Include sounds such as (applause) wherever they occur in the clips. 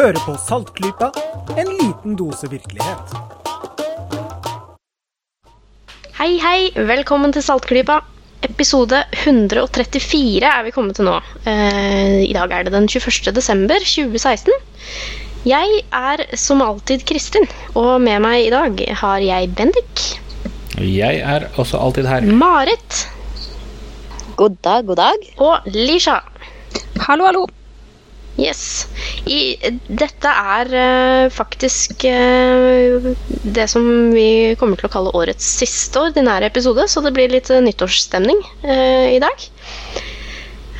Hører på Saltklypa, en liten dose virkelighet. Hei, hei. Velkommen til Saltklypa. Episode 134 er vi kommet til nå. Eh, I dag er det den 21. desember 2016. Jeg er som alltid Kristin, og med meg i dag har jeg Bendik, Jeg er også alltid her. Marit God dag, god dag. og Lisha. Hallo, hallo. Yes. I, dette er uh, faktisk uh, det som vi kommer til å kalle årets siste ordinære episode, så det blir litt eh, nyttårsstemning eh, i dag.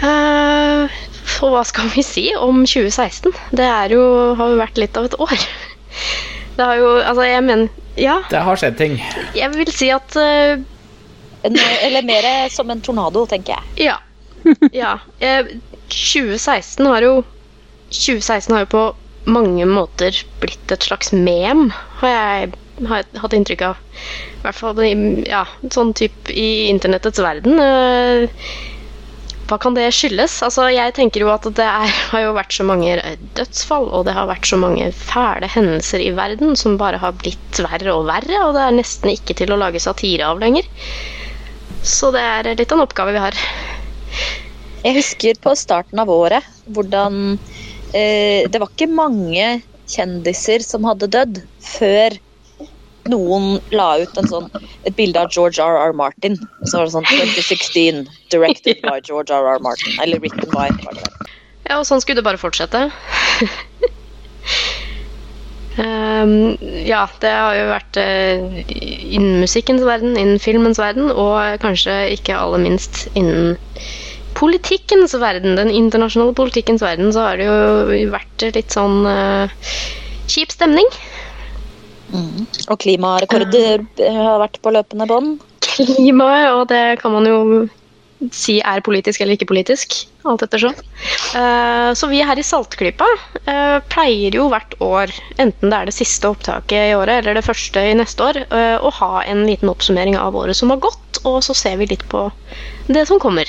Eh, og hva skal vi si om 2016? Det er jo, har jo vært litt av et år. (laughs) Det har jo Altså, jeg mener Ja, Det har skjedd ting. jeg vil si at En, eller mer som en tornado, tenker jeg. Ja. ja. Eh, 2016 har jo 2016 har jo på mange måter blitt et slags mem, har jeg hatt inntrykk av. I hvert fall ja, sånn type i internettets verden. Eh, Hva kan det skyldes? Altså, jeg tenker jo at det er, har jo vært så mange dødsfall, og det har vært så mange fæle hendelser i verden som bare har blitt verre og verre, og det er nesten ikke til å lage satire av lenger. Så det er litt av en oppgave vi har. Jeg husker på starten av året hvordan det var ikke mange kjendiser som hadde dødd før noen la ut en sånn, et bilde av George R.R. Martin. Så var det sånn 2016, directed (laughs) by George R.R. Martin. Eller written by. Ja, og sånn skulle det bare fortsette. Um, (laughs) ja, det har jo vært uh, innen musikkens verden, innen filmens verden, og kanskje ikke aller minst innen politikkens verden, den internasjonale politikkens verden, så har det jo vært litt sånn uh, kjip stemning. Mm. Og klimarekorder har vært på løpende bånd. Klimaet, og det kan man jo si er politisk eller ikke politisk, alt etter sånn. Uh, så vi her i Saltklypa uh, pleier jo hvert år, enten det er det siste opptaket i året eller det første i neste år, uh, å ha en liten oppsummering av året som har gått, og så ser vi litt på det som kommer.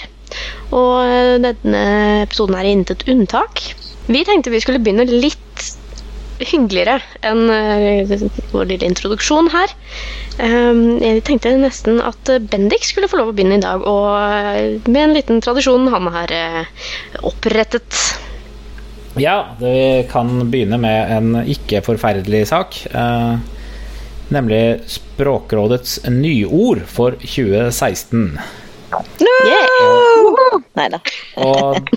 Og eh, denne episoden er intet unntak. Vi tenkte vi skulle begynne litt hyggeligere enn eh, vår lille introduksjon her. Um, jeg tenkte nesten at eh, Bendik skulle få lov å begynne i dag, og eh, med en liten tradisjon han har eh, opprettet. Ja, vi kan begynne med en ikke forferdelig sak. Eh, nemlig Språkrådets nyord for 2016. Yeah. Nei da. Og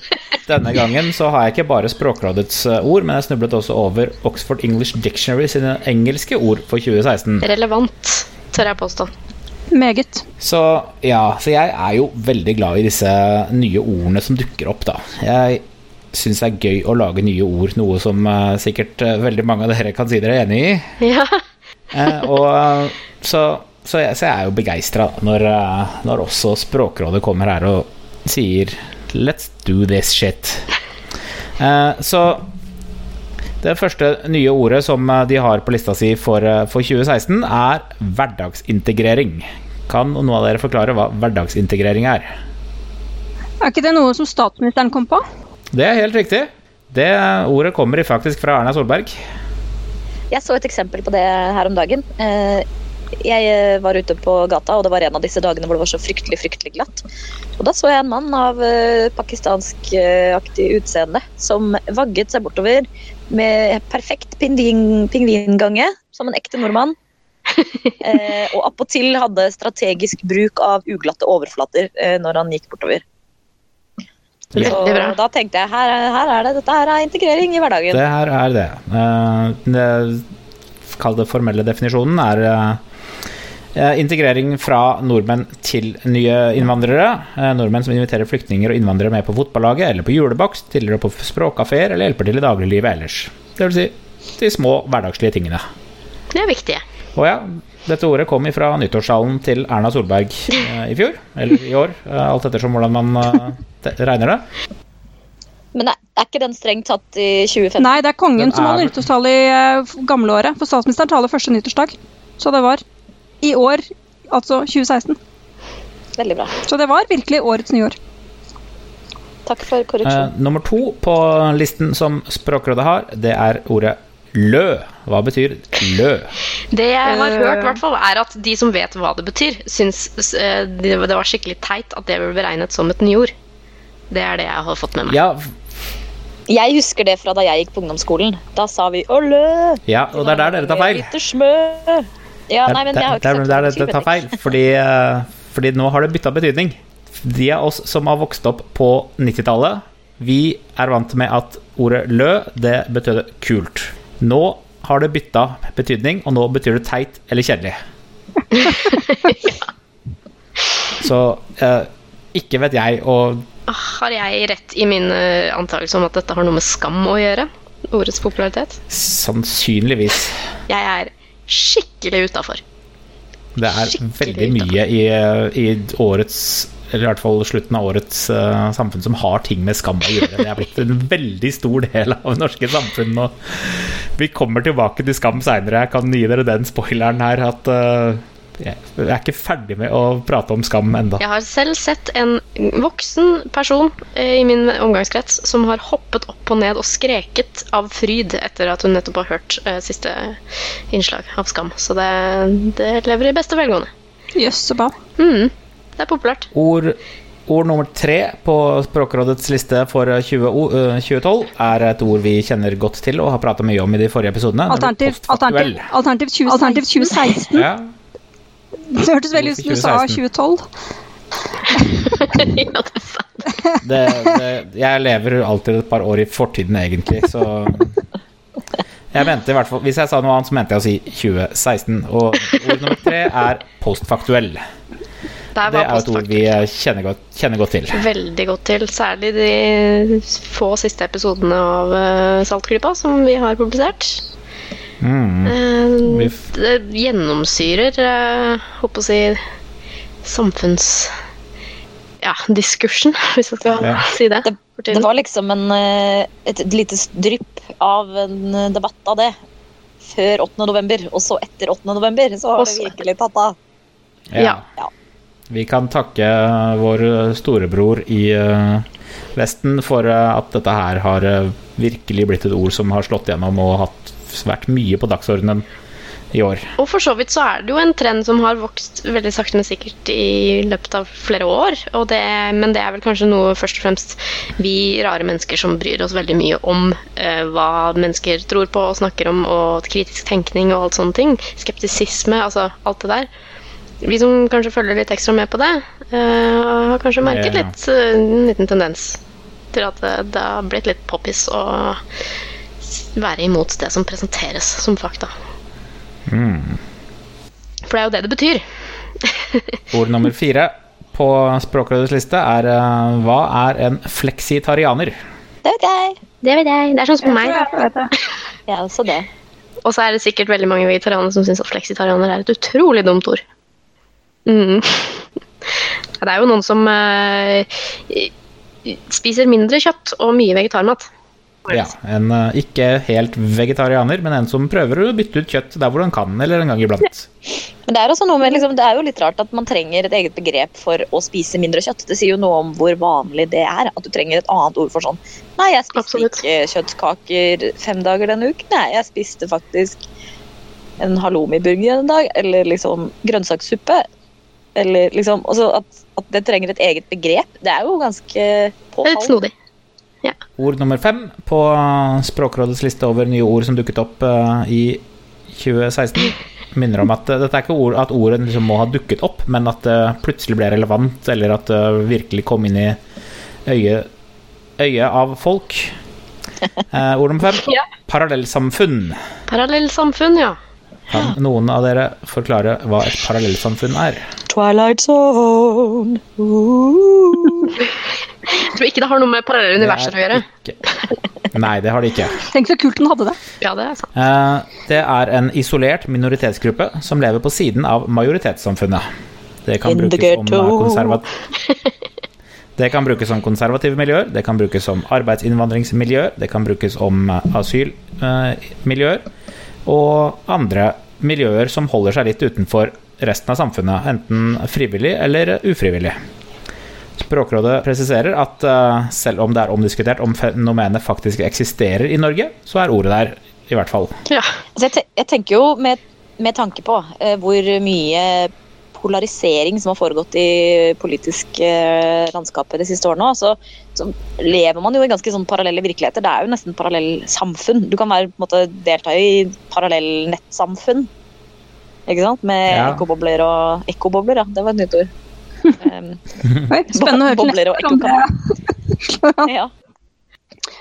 denne gangen så har jeg ikke bare Språkrådets eh, ord, men jeg snublet også over Oxford English Dictionary sine engelske ord for 2016. Relevant, tør jeg påstå. Meget. Så ja, så jeg er jo veldig glad i disse nye ordene som dukker opp, da. Jeg syns det er gøy å lage nye ord, noe som uh, sikkert uh, veldig mange av dere kan si dere er enig i. Ja. uh, og så, så, jeg, så jeg er jo begeistra når, eh, når også Språkrådet kommer her og sier Let's do this shit. Eh, så det første nye ordet som eh, de har på lista si for, for 2016, er hverdagsintegrering. Kan noen av dere forklare hva hverdagsintegrering er? Er ikke det noe som statsministeren kom på? Det er helt riktig. Det ordet kommer faktisk fra Erna Solberg. Jeg så et eksempel på det her om dagen. Eh, Jeg eh, var ute på gata, og det var en av disse dagene hvor det var så fryktelig fryktelig glatt. Og Da så jeg en mann av eh, pakistanskaktig utseende som vagget seg bortover med perfekt pingvin, pingvingange, som en ekte nordmann. (laughs) Eh, og appåtil hadde strategisk bruk av uglatte overflater eh, når han gikk bortover. Så da tenkte jeg her, er- her er det, dette her er integrering i hverdagen. Det her er det. Eh, det Kall det formelle definisjonen er eh, integrering fra nordmenn til nye innvandrere. Eh, nordmenn som inviterer flyktninger og innvandrere med på fotballaget eller på julebakst, stiller opp på språkkafeer eller hjelper til i dagliglivet ellers. Det vil si de små hverdagslige tingene. Det er viktig. Og ja, dette ordet kom fra nyttårssalen til Erna Solberg eh, i fjor, eller i år, eh, alt ettersom hvordan man eh, regner det. Men er, er ikke den strengt tatt i 2015? Nei, det er kongen er... som er holder nyttårstale i uh, gamleåret. For statsministeren taler første nyttårsdag. Så det var i år, altså 2016. Veldig bra. Så det var virkelig årets nyår. Takk for Eh, nummer to på listen som Språkrådet har, det er ordet lø. Hva betyr lø? Det jeg har Øh. hørt, i hvert fall, er at de som vet hva det betyr, syns eh, det var skikkelig teit at det ble beregnet som et nyord. Det er det jeg har fått med meg. Ja, Jeg husker det fra da jeg gikk på ungdomsskolen. Da sa vi 'Olle'. ja og det er der dere tar feil. Ja, nei, men jeg har ikke det er der det tar feil, fordi, eh, fordi nå har det bytta betydning. De av oss som har vokst opp på 90-tallet, vi er vant med at ordet lø, det betød kult. Nå har det bytta betydning, og nå betyr det teit eller kjedelig. (laughs) Så eh, ikke vet jeg, og Ah, Har jeg rett i min uh, antakelse om at dette har noe med skam å gjøre? Ordets popularitet? sannsynligvis Jeg er skikkelig utafor. Det er Skikkelig veldig mye i, i årets eller i hvert fall slutten av årets uh, samfunn som har ting med skam å gjøre. Det er blitt en veldig stor del av det norske samfunn. Og vi kommer tilbake til skam seinere. Jeg kan gi dere den spoileren her at eh, jeg er ikke ferdig med å prate om skam enda. Jeg har selv sett en voksen person eh, i min omgangskrets som har hoppet opp og ned og skreket av fryd etter at hun nettopp har hørt eh, siste innslag av Skam. Så det, det lever i beste velgående. Jøss, så bra. Mm, det er populært. Ord, ord nummer tre på Språkrådets liste for 20, o- eh, 2012 er et ord vi kjenner godt til og har prata mye om i de forrige episodene. Alternativ, alternativ, alternativ, 2016. alternativ 2016. Ja, Det hørtes veldig ut som du sa 2012. (laughs) ja, det er sant. det, det, jeg lever alltid et par år i fortiden, egentlig, så jeg mente i hvert fall Hvis jeg sa noe annet, så mente jeg å si 2016. Og ord nummer tre er postfaktuell. Det er et ord vi kjenner godt, kjenner godt til. veldig godt til. Særlig de få siste episodene av uh, Saltklypa som vi har publisert. Mm. Eh, det gjennomsyrer uh, håper å si samfunns... Ja, diskursen, (laughs) hvis jeg skal Ja. si det. Det, det var liksom en, et, et lite drypp av en eh, debatt av det. Før 8. november, og så etter 8. november, så har det virkelig tatt av. Ja. Ja. Vi kan takke vår storebror i eh, Vesten for eh, at dette her har eh, virkelig blitt et ord som har slått gjennom og hatt, vært mye på dagsordenen i år. Og for så vidt så er det jo en trend som har vokst veldig sakte, men sikkert i løpet av flere år. Og det, men det er vel kanskje noe først og fremst vi rare mennesker som bryr oss veldig mye om uh, hva mennesker tror på og snakker om, og kritisk tenkning og alt sånne ting. Skeptisisme, altså alt det der. Vi som kanskje følger litt ekstra med på det, uh, har kanskje merket litt uh, en liten tendens til at det, det har blitt litt poppis å være imot det som presenteres som fakta. Mm. For det er jo det det betyr. (laughs) Ord nummer fire på Språkrådets liste er eh, Hva er en fleksitarianer? Det vet jeg. Det vet jeg. Det er sånn som meg. (laughs) Ja, også det. Og så er det sikkert veldig mange vegetarianere som syns at fleksitarianer er et utrolig dumt ord. Mm. (laughs) Det er jo noen som uh, spiser mindre kjøtt og mye vegetarmat. Ja, En eh, ikke helt vegetarianer, men en som prøver å bytte ut kjøtt der hvor han kan, eller en gang iblant. (laughs) Men det er, også noe med, liksom, det er jo litt rart at man trenger et eget begrep for å spise mindre kjøtt. Det sier jo noe om hvor vanlig det er. At du trenger et annet ord for sånn Nei, jeg spiste Absolutt. ikke kjøttkaker fem dager denne uken. Nei, jeg spiste faktisk en halloumi-burger en dag. Eller liksom grønnsakssuppe. Eller liksom altså at, at det trenger et eget begrep, det er jo ganske påfallende. snodig. Ord nummer fem på Språkrådets liste over nye ord som dukket opp uh, i 2016, minner om at uh, dette er ikke ord, at ordet liksom må ha dukket opp, men at det plutselig ble relevant, eller at det virkelig kom inn i øyet, øye av folk. (laughs) Eh, ord nummer fem Ja. parallellsamfunn. Parallellsamfunn, ja. Kan noen av dere forklare hva et parallellsamfunn er? Twilight Zone. Ooh. (laughs) Jeg tror ikke det har noe med parallelle universer å gjøre. Ikke. Nei, det har det ikke. (laughs) Tenk så kult den hadde det. Ja, det er sant. Eh, Det er en isolert minoritetsgruppe som lever på siden av majoritetssamfunnet. Det kan, brukes om, eh, (laughs) det kan brukes om konservative miljøer, det kan brukes om arbeidsinnvandringsmiljøer, det kan brukes om eh, asylmiljøer og andre miljøer som holder seg litt utenfor resten av samfunnet, enten frivillig eller ufrivillig. Språkrådet presiserer at eh, selv om det er omdiskutert om fenomenet faktisk eksisterer i Norge, så er ordet der, i hvert fall. Ja. Altså, jeg, te jeg tenker jo med, med tanke på uh, hvor mye polarisering som har foregått i politisk eh, landskapet de siste årene, så, så lever man jo i ganske sånn parallelle virkeligheter. Det er jo nesten parallellsamfunn. Du kan være, på en måte, delta i parallellnettsamfunn. Ikke sant? Med Ja. ekkobobler og Ekkobobler, ja. Det var et nytt ord. Um, spennende å høre og (laughs) ja.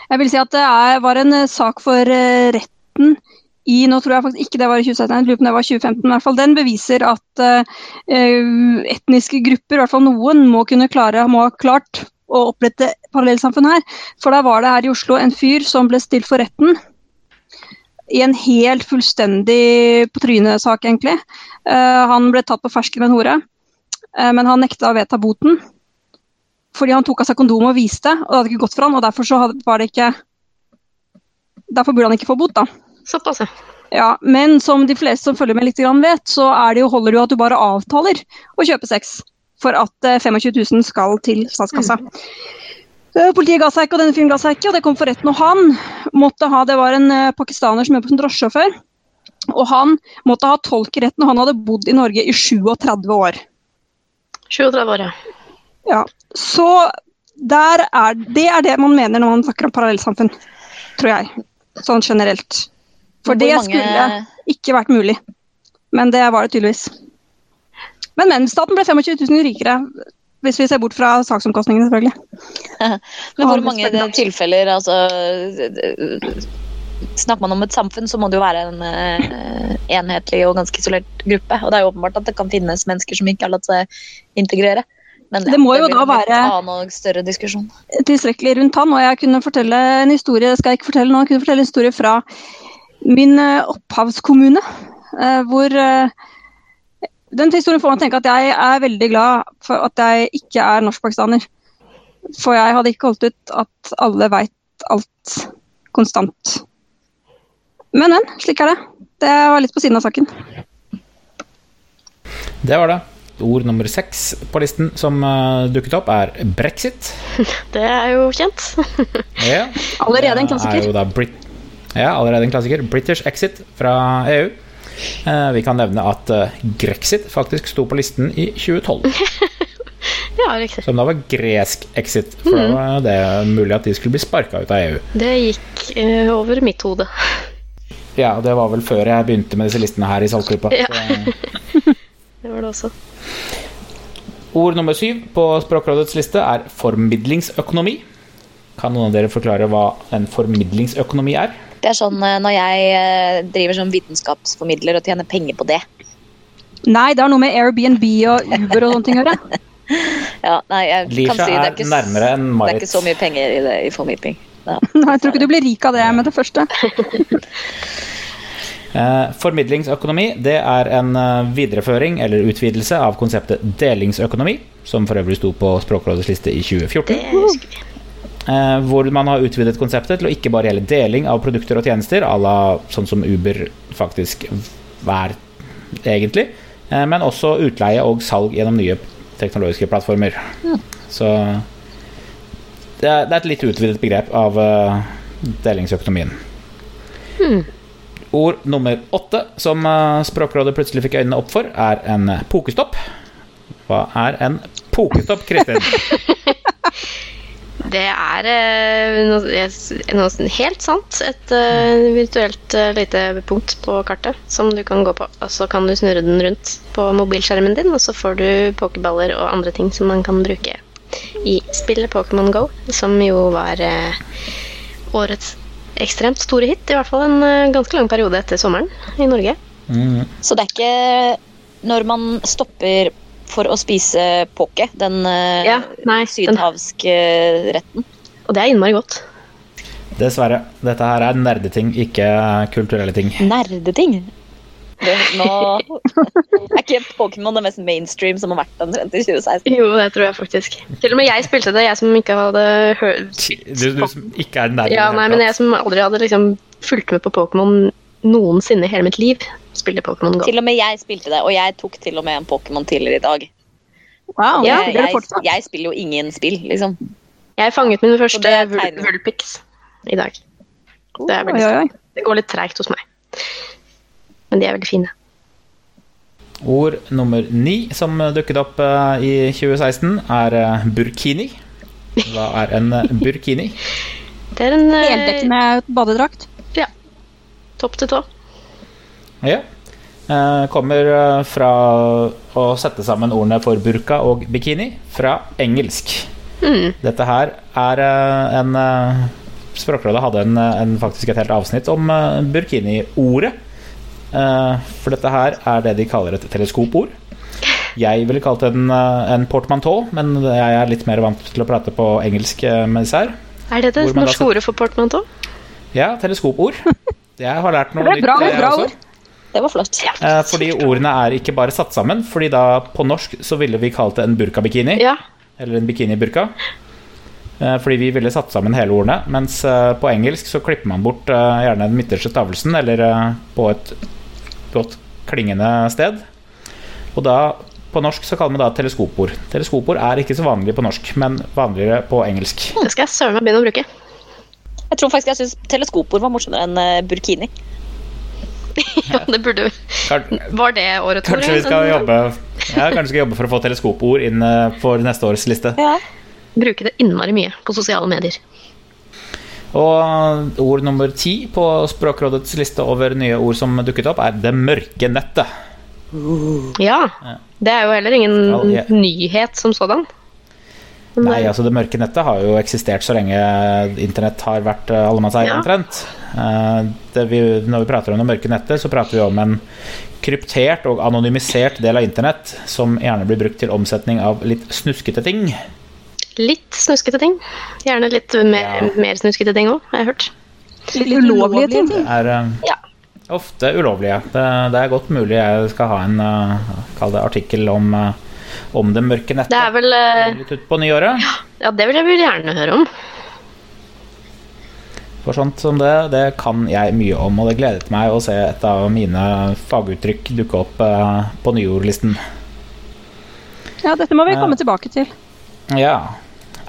Jeg vil si at det er, var en eh, sak for eh, retten i Nå tror jeg faktisk ikke det var i 2017, jeg lurer på om det var 2015. I hvert fall den beviser at eh, etniske grupper, i hvert fall noen, må kunne klare, må ha klart å opprette parallellsamfunn her. For da var det her i Oslo en fyr som ble stilt for retten. I en helt fullstendig på trynet-sak, egentlig. Uh, han ble tatt på fersken med en hore, men han nekta å vedta boten fordi han tok av seg kondomet og viste, og det hadde ikke gått for han, og derfor så var det ikke Derfor burde han ikke få bot, da. Såpass, ja. Ja, men som de fleste som følger med litt grann vet, så det jo, holder det jo at du bare avtaler å kjøpe sex for at eh, 25 000 skal til statskassa. Mm. Politiet ga seg ikke, og denne fyren ga seg ikke, og det kom for retten. Og han måtte ha, det var en eh, pakistaner som jobbet som drosjesjåfør, og han måtte ha tolk i retten, og han hadde bodd i Norge i 37 år. 37 år, ja. Ja, så der er, det er det man mener når man snakker om parallellsamfunn, tror jeg. Sånn generelt. For det mange- skulle ikke vært mulig. Men det var det tydeligvis. Men, men staten ble 25 000 rikere, hvis vi ser bort fra saksomkostningene, selvfølgelig. (laughs) Men hvor mange tilfeller altså, Snakker man om et samfunn, så må det jo være en uh, enhetlig og ganske isolert gruppe. Og det er jo åpenbart at det kan finnes mennesker som ikke har latt seg integrere. Men Det må jo blir da en være- annen og større diskusjon. Tilstrekkelig rundt han, og jeg kunne fortelle en historie, det skal jeg ikke fortelle nå, jeg kunne fortelle en historie fra min eh, opphavskommune, eh, hvor den historien får meg til å tenke at jeg er veldig glad for at jeg ikke er norskpakistaner. For jeg hadde ikke holdt ut at alle veit alt konstant. Men, men. Slik er det. Det var litt på siden av saken. Det var det. Ord nummer seks på listen som uh, dukket opp, er brexit. (laughs) Det er jo kjent. (laughs) Ja. Allerede en klassiker. Er jo da Brit ja, allerede en klassiker. British exit fra EU. Uh, vi kan nevne at uh, Grexit faktisk sto på listen i 2012. (laughs) Ja, riktig. Som da var gresk exit. For da var det mulig at de skulle bli sparka ut av EU. Det gikk eh, over mitt hode. Ja, og det var vel før jeg begynte med disse listene her i Saltklippa. Ja. (laughs) Det var det også. Ord nummer syv på Språkrådets liste er formidlingsøkonomi. Kan noen av dere forklare hva en formidlingsøkonomi er? Det er sånn eh, når jeg eh, driver som vitenskapsformidler og tjener penger på det. Nei, det har noe med Airbnb og Uber og sånne ting å gjøre. (laughs) Ja, nei, jeg kan Lisha si det er, er ikke, nærmere enn det er ikke så mye penger i det i formidling. (laughs) Nei, jeg tror ikke du blir rik av det med det første. (laughs) Eh, formidlingsøkonomi det er en eh, videreføring eller utvidelse av konseptet delingsøkonomi, som for øvrig sto på Språkrådets liste i 2014. Det husker vi. Eh, hvor man har utvidet konseptet til å ikke bare gjelde deling av produkter og tjenester, à la sånn som Uber faktisk er egentlig, eh, men også utleie og salg gjennom nye teknologiske plattformer. Så det er, det er et litt utvidet begrep av uh, delingsøkonomien. Ord nummer åtte som uh, Språkrådet plutselig fikk øynene opp for, er en pokestopp. Hva er en pokestopp, Kristin? (laughs) Det er eh, noe, helt sant. Et virtuelt lite punkt på kartet som du kan gå på. Og så kan du snurre den rundt på mobilskjermen din, og så får du pokerballer og andre ting som man kan bruke i spillet Pokémon Go, som jo var eh, årets ekstremt store hit. I hvert fall en eh, ganske lang periode etter sommeren i Norge. Mm. Så det er ikke når man stopper for å spise poke, den eh, Ja, nei, den- sydhavske retten. Og det er innmari godt. Dessverre. Dette her er nerdeting, ikke kulturelle ting. Nerdeting. Det, nå (laughs) er ikke Pokémon det mest mainstream som har vært omtrent i 2016. Jo, det tror jeg faktisk. Til og med jeg spilte det, jeg som ikke hadde hørt Du, du som ikke er nærmere? Ja, nei, men jeg som aldri hadde liksom fulgt med på Pokémon noensinne i hele mitt liv, spilte Pokémon Go. Til og med jeg spilte det, og jeg tok til og med en Pokémon tidligere i dag. Wow, Ja, jeg, jeg, jeg spiller jo ingen spill, liksom. Jeg fanget min første. Vulpix i dag. Det, er veldig, oi, oi. det går litt treigt hos meg. Men de er veldig fine. Ord nummer ni som dukket opp eh, i 2016, er eh, burkini. Hva er en eh, burkini? (laughs) Det er en Heldekkende badedrakt. Ja. Topp til tå. Ja. Eh, Kommer fra å sette sammen ordene for burka og bikini fra engelsk. Mm. Dette her er en Språkrådet hadde en, en, faktisk et helt avsnitt om burkini-ordet. Eh, For dette her er det de kaller et teleskopord. Jeg ville kalt det en, eh, en portmanteau, men jeg er litt mer vant til å prate på engelsk eh, med disse her. Er det det man da norske ordet for portmanteau? Ja, teleskopord. Jeg har lært noe Det er bra, nytt. bra ord. Det var flott. Eh, Fordi ordene er ikke bare satt sammen. Fordi da på norsk så ville vi kalt det en burka-bikini. Ja. Eller en bikini-burka. Eh, Fordi vi ville satt sammen hele ordene. Mens på engelsk så klipper man bort gjerne den midterste stavelsen, eller på et godt klingende sted. Og da på norsk så kaller vi da teleskopord. Teleskopord er ikke så vanlig på norsk, men vanligere på engelsk. Det skal jeg søren meg begynne å bruke. Jeg tror faktisk jeg syns teleskopord var morsommere enn eh, burkini. Ja, det burde Var det årets ord? Kanskje vi skal jobbe ja, kanskje vi skal jobbe for å få teleskopord inn eh, for neste års liste. Ja. Bruke det innmari mye på sosiale medier. Og ord nummer ti på Språkrådets liste over nye ord som dukket opp, er 'det mørke nettet'. Ja. Det er jo heller ingen nyhet som sådan. Men, Nei, eh, altså Det mørke nettet har jo eksistert så lenge internett har vært uh, allemannseie, Ja. omtrent. Eh, det vi, når vi prater om det mørke nettet, så prater vi om en kryptert og anonymisert del av internett som gjerne blir brukt til omsetning av litt snuskete ting. Litt snuskete ting. Gjerne litt mer, Ja. mer snuskete ting òg, har jeg hørt. Litt ulovlige ting. Det er eh, Ja. ofte ulovlige. Det, det er godt mulig jeg skal ha en uh, kall det artikkel om, eh, om det mørke nettet. Det er vel eh, Litt ut på nyåret. Ja, det vil jeg vel gjerne høre om. For sånt som det, det kan jeg mye om, og det gledet meg å se et av mine faguttrykk dukke opp eh, på nyordlisten. Ja, dette må vi komme tilbake til. Ja.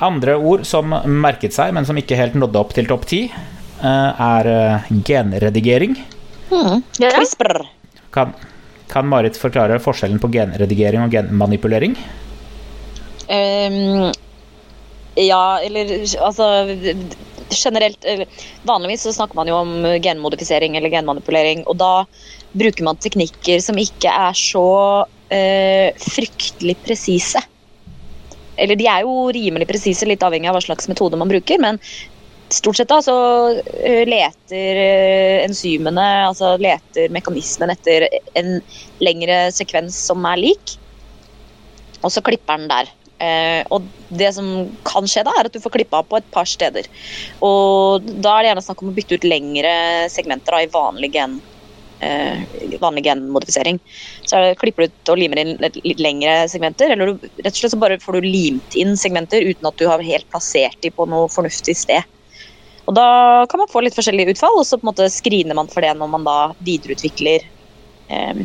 Andre ord som merket seg, men som ikke helt nådde opp til topp ti, eh, er eh, genredigering. Mm. Ja. Kan, kan Marit forklare forskjellen på genredigering og genmanipulering? Um, ja, eller altså Generelt Vanligvis så snakker man jo om genmodifisering eller genmanipulering, og da bruker man teknikker som ikke er så eh, fryktelig presise. Eller de er jo rimelig presise, litt avhengig av hva slags metode man bruker, men stort sett da så eh, leter eh, enzymene, altså leter mekanismen etter en lengre sekvens som er lik, og så klipper den der. Eh, og det som kan skje da, er at du får klippa på et par steder. Og da er det gjerne snakk om å bytte ut lengre segmenter da, i vanlig, gen, vanlig genmodifisering. Så er klipper du ut og limer inn litt, lengre segmenter, eller du, rett og slett så bare får du limt inn segmenter uten at du har helt plassert de på noe fornuftig sted. Og da kan man få litt forskjellige utfall, og så på en måte screener man for det når man da videreutvikler eh,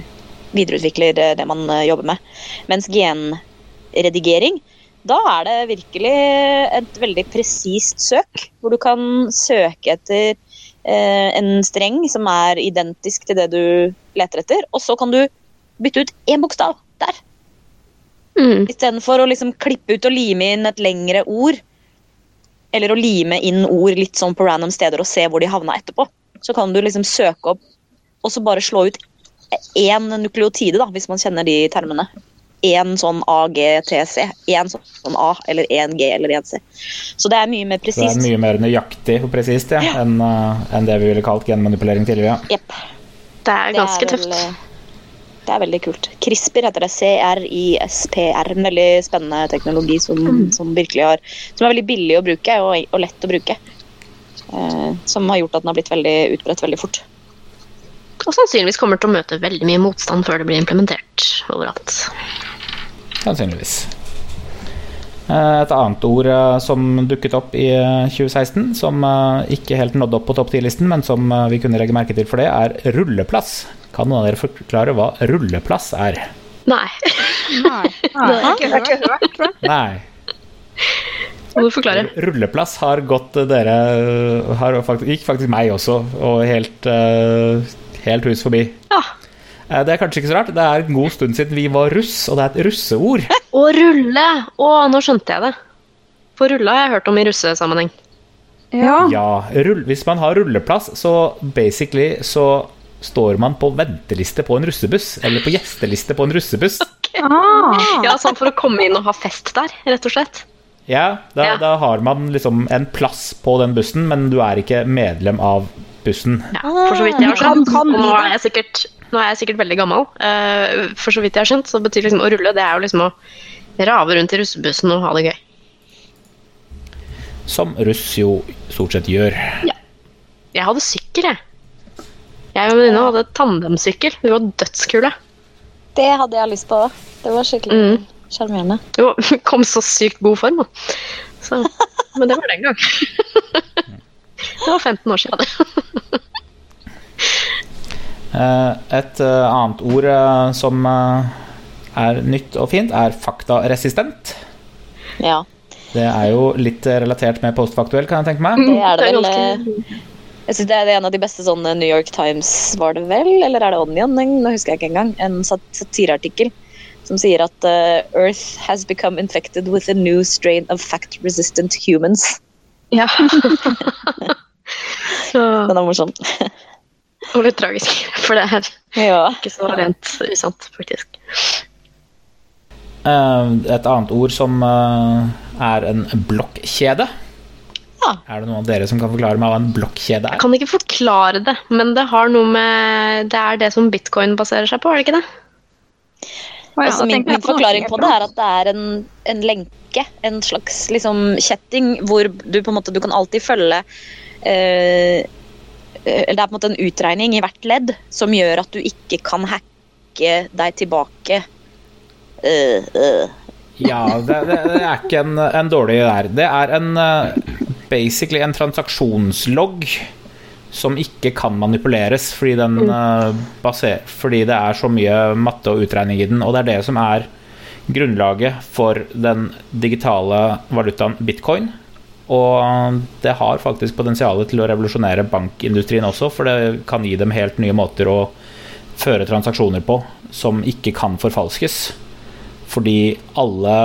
videreutvikler eh, det man eh, jobber med. Mens genredigering, da er det virkelig et veldig presist søk, hvor du kan søke etter eh, en streng som er identisk til det du leter etter, og så kan du bytte ut én bokstav der. Mm. Istedenfor å liksom klippe ut og lime inn et lengre ord, eller å lime inn ord litt sånn på random steder og se hvor de havna etterpå, så kan du liksom søke opp og så bare slå ut én nukleotide, da, hvis man kjenner de termene. Én sånn AGTC. Én sånn A eller én G eller én C. Så det er mye mer presist. Det er mye mer nøyaktig og presist ja, enn eh, enn det vi ville kalt genmanipulering tidligere. Jepp. Det er Det ganske er vel, tøft. eh, Det er veldig kult. CRISPR heter det. C-R-I-S-P-R. En veldig spennende teknologi som, som virkelig har Som er veldig billig å bruke og, og lett å bruke. Eh, som har gjort at den har blitt veldig utbredt veldig fort. Og sannsynligvis kommer til å møte veldig mye motstand før det blir implementert overalt. Sannsynligvis. Eh, Et annet ord eh, som dukket opp i eh, 2016, som eh, ikke helt nådde opp på topp 10-listen, men som vi kunne legge merke til for det, er rulleplass. Kan noen av dere forklare hva rulleplass er? Nei. Nei, (laughs) nei, Det har ikke hørt, hørt. Nei. Må du forklare. Rulleplass har gått dere har faktisk, Gikk faktisk meg også, og helt, eh, helt hus forbi. Ja. Eh, Det er kanskje ikke så rart. Det er en god stund siden vi var russ, og det er et russeord. (laughs) Å rulle! Å, nå skjønte jeg det. For rulle har jeg hørt om i russesammenheng. Ja. Ja, rull, Hvis man har rulleplass, så basically så står man på venteliste på en russebuss. Eller på gjesteliste på en russebuss. (laughs) Ah. Ja, sånn for å komme inn og ha fest der, rett og slett. Ja, da, Ja. da har man liksom en plass på den bussen, men du er ikke medlem av bussen. Ja, for så vidt jeg har skjønt. kan Og nå er jeg sikkert, nå er jeg sikkert veldig gammel. uh, for så vidt jeg har skjønt, så betyr liksom å rulle det er jo liksom å rave rundt i russebussen og ha det gøy. Som russ jo stort sett gjør. Ja. Jeg hadde sykkel, jeg. Jeg og en venninne hadde tandemsykkel. Vi var dødskule. Det hadde jeg lyst på òg. Det var skikkelig Mm. sjarmerende. Mm. Jo, (laughs) kom så sykt god form, da. Så, men det var den gang. (laughs) Det var 15 år siden. (laughs) Eh, Et eh, annet ord eh, som er nytt og fint, er faktaresistent. Ja, Det er jo litt relatert med postfaktuell, kan jeg tenke meg. det er det Det er vel. Jeg synes Det er en av de beste sånne New York Times, var det vel? Eller er det Onion? Nå husker jeg ikke engang. En sat- satireartikkel som sier at Earth has become infected with a new strain of fact-resistant humans. Ja. (laughs) Så, Den er morsom. og litt tragisk, for det er Ja. ikke så rent usant, faktisk. Eh, Et annet ord som eh, er en blokkjede. Ja. Er det noen av dere som kan forklare meg hva en blokkjede Jeg er? kan ikke forklare det, men det har noe med Det er det som bitcoin baserer seg på, er det ikke det? Altså, min, min forklaring på det er at det er en, en lenke, en slags liksom, kjetting, hvor du på en måte du kan alltid følge eh, Det er på en måte en utregning i hvert ledd som gjør at du ikke kan hacke deg tilbake. Uh, uh. Ja, det, det, det er ikke en, en dårlig der. Det er en eh, basically en transaksjonslogg som ikke kan manipuleres fordi, den, eh, baser, fordi det er så mye matte og utregning i den. Og det er det som er grunnlaget for den digitale valutaen bitcoin. Og det har faktisk potensial til å revolusjonere bankindustrien også, for det kan gi dem helt nye måter å føre transaksjoner på som ikke kan forfalskes. Fordi alle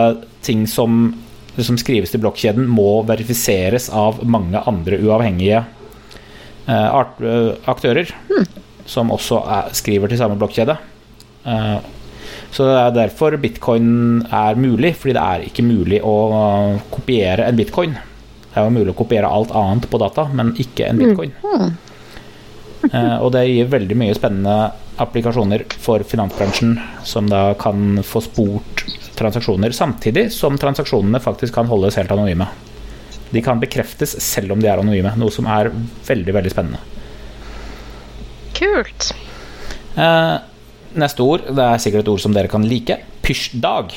ting som, som skrives til blokkjeden, må verifiseres av mange andre uavhengige eh, art, eh, aktører. Som også er, skriver til samme blokkjede. Eh, så det er derfor bitcoin er mulig, fordi det er ikke mulig å kopiere en bitcoin. Det er jo mulig å kopiere alt annet på data, men ikke en bitcoin. Eh, og det gir veldig mye spennende applikasjoner for finansbransjen, som da kan få spurt transaksjoner, samtidig som transaksjonene faktisk kan holdes helt anonyme. De kan bekreftes selv om de er anonyme, noe som er veldig, veldig spennende. Kult. Eh, neste ord, det er sikkert et ord som dere kan like. Pysjdag.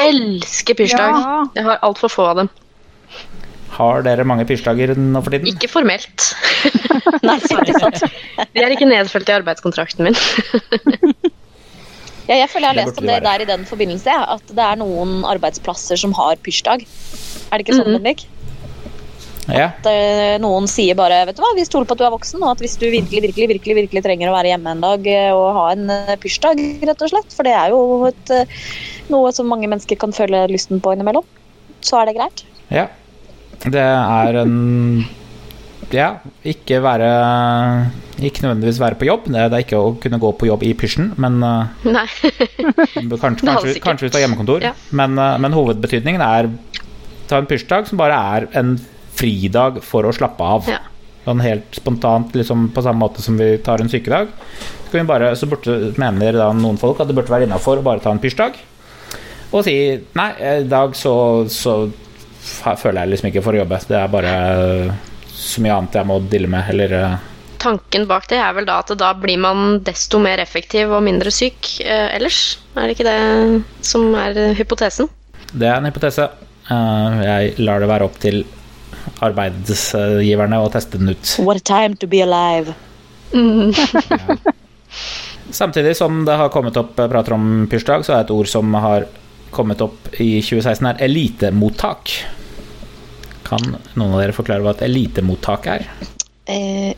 Elsker pysjdag. Ja. Jeg har altfor få av dem. Har dere mange pysjdager nå for tiden? Ikke formelt. (laughs) Nei? De er ikke nedfelt i arbeidskontrakten min. Ja, jeg føler jeg har lest om det der i den forbindelse, at det er noen arbeidsplasser som har pysjdag. Er det ikke sånn, Mhm. Bendik? Ja. At eh, noen sier bare vet du hva, vi stoler på at du er voksen, og at hvis du virkelig virkelig, virkelig, virkelig trenger å være hjemme en dag eh, og ha en eh, pysjdag, rett og slett, for det er jo et, noe som mange mennesker kan føle lysten på innimellom, så er det greit. ja. Det er en Ja, ikke være Ikke nødvendigvis være på jobb. Det er, ikke å kunne gå på jobb i pysjen, men Nei. (laughs) Kanskje, kanskje, kanskje du har hjemmekontor. Ja. Men, men hovedbetydningen er ta en pysjdag som bare er en fridag for å slappe av. Ja. Sånn helt spontant, liksom på samme måte som vi tar en sykedag. Så, vi bare, så burde, mener da noen folk at det burde være innafor å bare ta en pysjdag. Og si nei, i dag så, så føler jeg liksom ikke for å jobbe. Det er bare eh, så mye annet jeg må dille med, eller eh, Tanken bak det er vel da at da blir man desto mer effektiv og mindre syk eh, ellers. Er det ikke det som er eh, hypotesen? Det er en hypotese. Eh, Jeg lar det være opp til arbeidsgiverne og teste den ut. What a time to be alive. (laughs) Samtidig som det har kommet opp prater om pyrsdag, så er et ord som har kommet opp i 2016, er elitemottak. Kan noen av dere forklare hva et elitemottak er? Eh,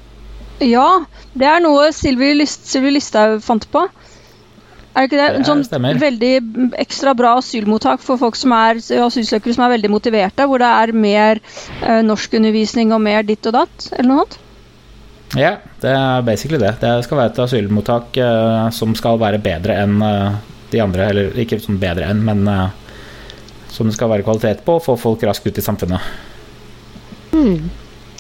Ja, det er noe Sylvi Lyst, Sylvi Listhaug fant på. Er det ikke det? Det En sånn stemmer. veldig ekstra bra asylmottak for folk som er asylsøkere som er veldig motiverte, hvor det er mer eh, norskundervisning og mer ditt og datt, eller noe annet? Ja, det er basically det. Det skal være et asylmottak eh, som skal være bedre enn eh, de andre. Eller ikke sånn bedre enn, men eh, som det skal være kvalitet på, og få folk raskt ut i samfunnet.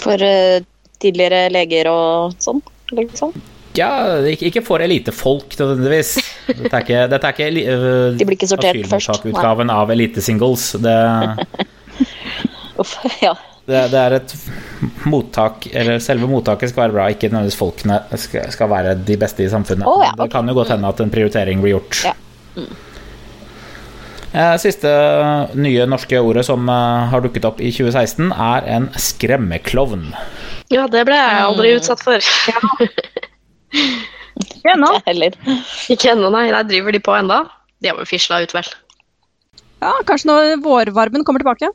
for eh, tidligere leger og sånn, liksom. Ja, ikke, ikke for elitefolk nødvendigvis. Dette er ikke, dette er ikke øh, De blir ikke sortert først. utgaven av elitesingles. Det, (laughs) Uff, ja. det, det er et mottak Eller selve mottaket skal være bra, ikke nødvendigvis folkene skal, skal være de beste i samfunnet. Oh, ja, Det kan jo godt hende at en prioritering blir gjort. Ja. Mm. Siste nye norske ordet som eh, har dukket opp i 2016, er en skremmeklovn. Ja, det ble jeg aldri utsatt for. Ja, (laughs) nå. ennå. Ikke ennå, nei. Der driver de på enda. De har vel fisla ut, vel. Ja, kanskje når vårvarmen kommer tilbake.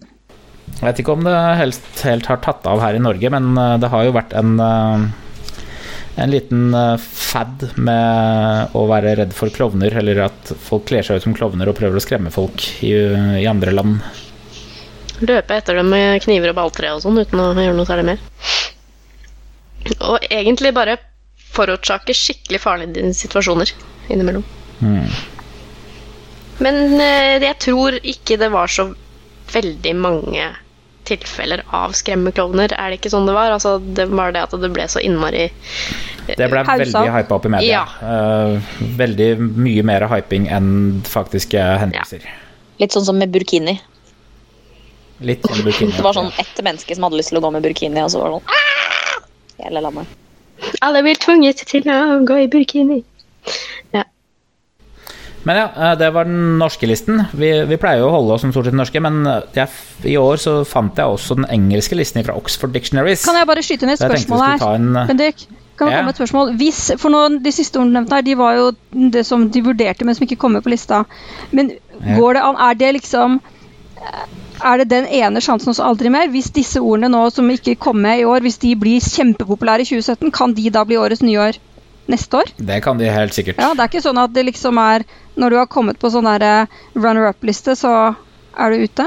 Jeg vet ikke om det helst helt har tatt av her i Norge, men eh, det har jo vært en, eh, en liten eh, fad med å være redd for klovner, eller at folk kler seg ut som klovner og prøver å skremme folk i, i andre land. Løpe etter dem med kniver og balltre og sånn uten å gjøre noe særlig mer. Og egentlig bare forårsake skikkelig farlige situasjoner innimellom. Mm. Men eh, jeg tror ikke det var så veldig mange tilfeller av skremmeklovner. Er det ikke sånn det var? Altså, det var det at det ble så innmari Det ble pausa. veldig hypa opp i media. Eh, veldig mye mer hyping enn faktiske hendelser. Litt sånn som med burkini. Litt sånn burkini. (laughs) Det var sånn ett menneske som hadde lyst til å gå med burkini, og så var det sånn «Ah!» Hele landet. Alle blir tvunget til å gå i burkini. Men ja, eh, det var den norske listen. Vi, vi pleier jo å holde oss som stort sett norske, men eh, jeg, i år så fant jeg også den engelske listen fra Oxford Dictionaries. Kan jeg bare skyte inn et spørsmål her? en, eh, Bendik, kan Ja. komme med et spørsmål? Hvis, for nå, De siste ordene nevnte her, de var jo det som de vurderte, men som ikke kommer på lista. Men Ja. går det an Er det liksom Er det den ene sjansen også aldri mer? Hvis disse ordene nå som ikke kom med i år, hvis de blir kjempepopulære i 2017, kan de da bli årets nyår neste år? Det kan de helt sikkert. Ja, Det er ikke sånn at det liksom er Når du har kommet på sånn eh, runner-up-liste, så er du ute?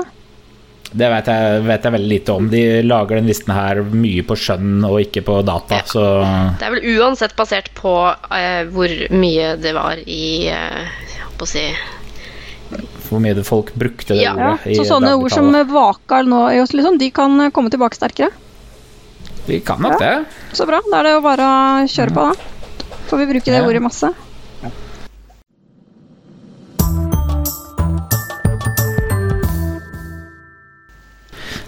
Det vet jeg, vet jeg veldig lite om. De lager den listen her mye på skjønn og ikke på data, så Det er vel uansett basert på eh, hvor mye det var i eh, jeg holdt på å si hvor mye folk brukte det Ja, Ja, ordet i så sånne ord som vaka nå, liksom, de kan komme tilbake sterkere. De kan nok det. Så bra. Da er det jo bare å kjøre på, da. Får vi bruke det Ja. ordet masse.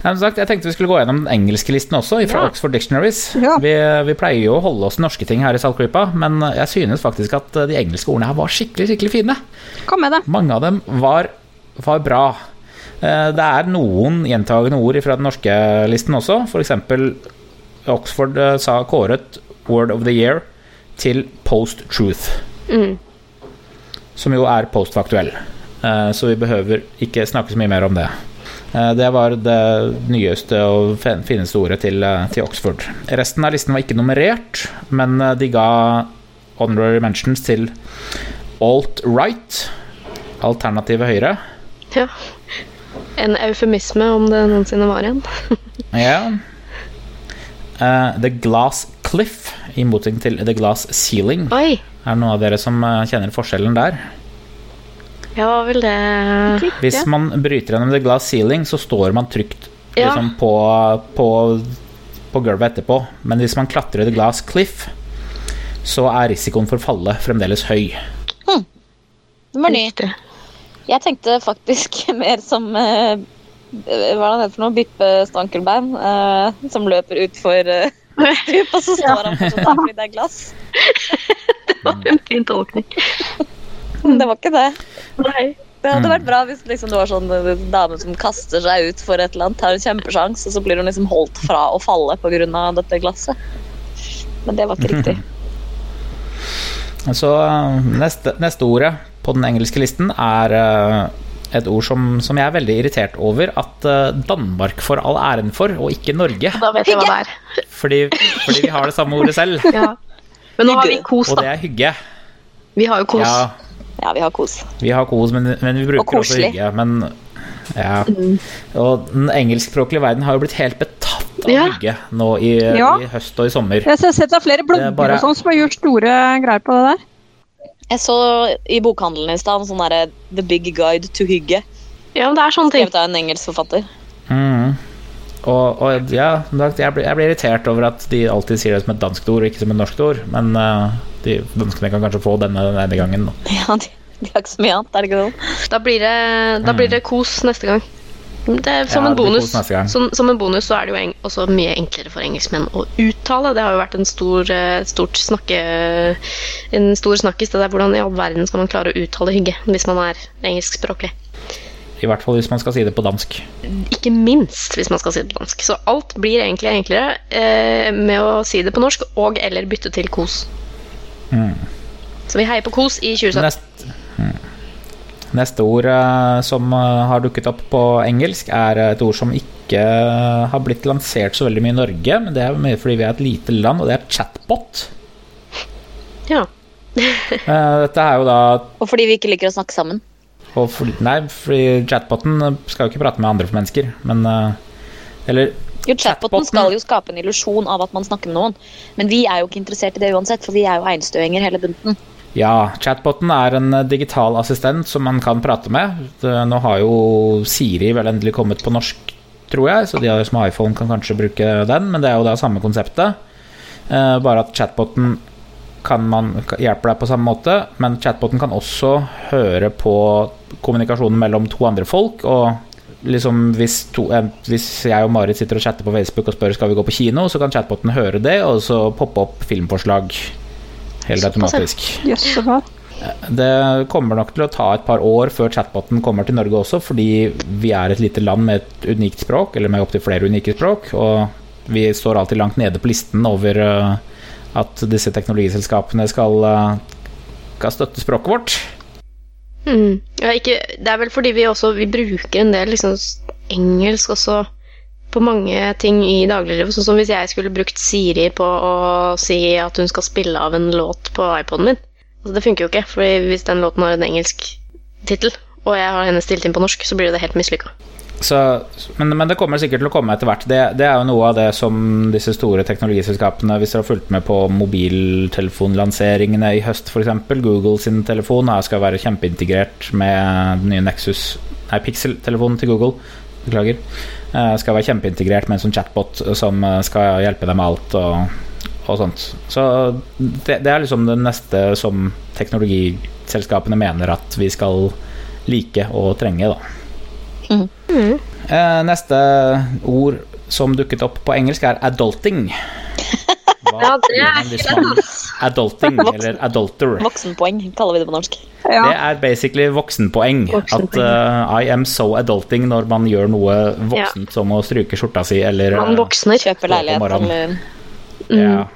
Sagt, jeg tenkte vi skulle gå gjennom den engelske listen også, fra Ja. Oxford Dictionaries. Ja. Vi, vi pleier jo å holde oss til norske ting her i Saltklypa, men jeg synes faktisk at de engelske ordene her var skikkelig, skikkelig fine. Kom med det. Mange av dem var, var bra. Eh, Det er noen gjentagende ord fra den norske listen også. F.eks. Oxford eh, sa kåret Word of the Year til Post-Truth, mm. som jo er postfaktuell. Eh, Så vi behøver ikke snakke så mye mer om det. Eh, Det var det nyeste og fineste ordet til, eh, til Oxford. Resten av listen var ikke nummerert, men eh, de ga honorary mentions til alt-right, alternative høyre. Ja. En eufemisme, om det noensinne var en. (laughs) Ja. Uh, the Glass Cliff, i motsetning til The Glass Ceiling. Oi! Er det noen av dere som kjenner forskjellen der? Ja, hva vil det Hvis man bryter gjennom The Glass Ceiling, så står man trygt Ja. liksom, på, på, på gulvet etterpå. Men hvis man klatrer The Glass Cliff, så er risikoen for fallet fremdeles høy. Den var ny. Jeg tenkte faktisk (laughs) mer som uh, Hva er det for noe? Bippe Stankelbein. uh, som løper utfor uh, (laughs) (laughs) og så står han fortsatt der fordi det er glass. Det var en fin tolkning. (laughs) Det var ikke det. Nei. Det hadde Mm. vært bra hvis liksom, det var sånn en dame som kaster seg ut for et eller annet, tar en kjempesjanse, og så blir hun liksom holdt fra å falle pga. dette glasset. Men det var ikke riktig. (laughs) Så eh, neste, neste ordet på den engelske listen er eh, et ord som, som jeg er veldig irritert over at eh, Danmark får all æren for, og ikke Norge. Da vet jeg hva det er. (laughs) Fordi, fordi vi har det samme ordet selv, Ja. Men nå har vi kos, og det er hygge. Vi har jo kos. Ja, Ja, vi har kos. vi har kos, men, men vi bruker også hygge. Men ja. Og den engelskspråklige verden har jo blitt helt betatt av Ja. hygge nå i, Ja. i høst og i sommer. Jeg har sett av flere blogger er bare- og sånn som har gjort store greier på det der. Jeg så i bokhandelen i stad en sånn derre The Big Guide to Hygge. Ja, men det er sånne ting. Skrevet av en engelsk forfatter. Mm. Og, og ja, jeg blir, jeg blir irritert over at de alltid sier det som et danskt ord og ikke som et norsk ord. Men uh, de danskene kan kanskje få denne, denne gangen. da. (laughs) Ja, de, de har ikke så mye annet, er det ikke sånn? Da blir det, da blir det kos neste gang. Det er som Ja, en bonus. kos neste gang. Som, som en bonus så er det jo en, også mye enklere for engelskmenn å uttale. Det har jo vært en stor, eh, stort snakke, en stor snakkis. Det der hvordan i all verden skal man klare å uttale hygge hvis man er engelskspråklig. I hvert fall hvis man skal si det på dansk. Ikke minst hvis man skal si det på dansk. Så alt blir egentlig enklere eh, med å si det på norsk og eller bytte til kos. Mm. Så vi heier på kos i 2017. Nest, mm. Neste ord eh, som eh, har dukket opp på engelsk, er et ord som ikke eh, har blitt lansert så veldig mye i Norge, men det er mye fordi vi er et lite land, og det er chatbot. Ja. Eh, Dette er jo da Og fordi vi ikke liker å snakke sammen. For, Nei, fordi chatboten skal jo ikke prate med andre mennesker, men eh, Eller Jo, Chatboten Chatboten- skal jo skape en illusjon av at man snakker med noen. Men vi er jo ikke interessert i det uansett, for vi er jo einstøinger hele bunten. Ja, chatboten er en eh, digital assistent som man kan prate med. Nå har jo Siri vel endelig kommet på norsk, tror jeg, så de som har iPhone kan kanskje bruke den, men det er jo det samme konseptet. Eh, bare at chatboten kan man hjelpe deg på samme måte, men chatboten kan også høre på kommunikasjonen mellom to andre folk. og liksom hvis, to, eh, hvis jeg og Marit sitter og chatter på Facebook og spør skal vi gå på kino, så kan chatboten høre det, og så poppe opp filmforslag helt automatisk. Bra. Det kommer nok til å ta et par år før chatboten kommer til Norge også, fordi vi er et lite land med et unikt språk, eller med opptil flere unike språk, og vi står alltid langt nede på listen over eh, at disse teknologiselskapene skal, eh, skal støtte språket vårt. Mm. Ja, ikke, det er vel fordi vi også vi bruker en del liksom, engelsk også på mange ting i dagliglivet. Sånn som hvis jeg skulle brukt Siri på å si at hun skal spille av en låt på iPoden min. Altså, det funker jo ikke, for hvis den låten har en engelsk tittel, og jeg har henne stilt inn på norsk, så blir det helt mislykka. Så, men, men det kommer sikkert til å komme etter hvert. Det, det er jo noe av det som disse store teknologiselskapene Hvis dere har fulgt med på mobiltelefonlanseringene i høst, f.eks. Google sin telefon skal være kjempeintegrert med den nye Nexus Nei, Pixel-telefonen til Google. Beklager. Eh, Skal være kjempeintegrert med en sånn chatbot som eh, skal hjelpe deg med alt og, og sånt. Så det, det er liksom det neste som teknologiselskapene mener at vi skal like og trenge, da. Eh, neste ord som dukket opp på engelsk, er adulting. (laughs) Hva Ja, det gjør er man hvis man Adulting, (laughs) eller adulter. Voksenpoeng kaller vi det på norsk. Ja. Det er basically voksenpoeng. At Voksenpoeng. eh, I am so adulting når man gjør noe voksent som å stryke skjorta si, eller Man eh, voksner. Kjøpe leilighet eller mm. ja,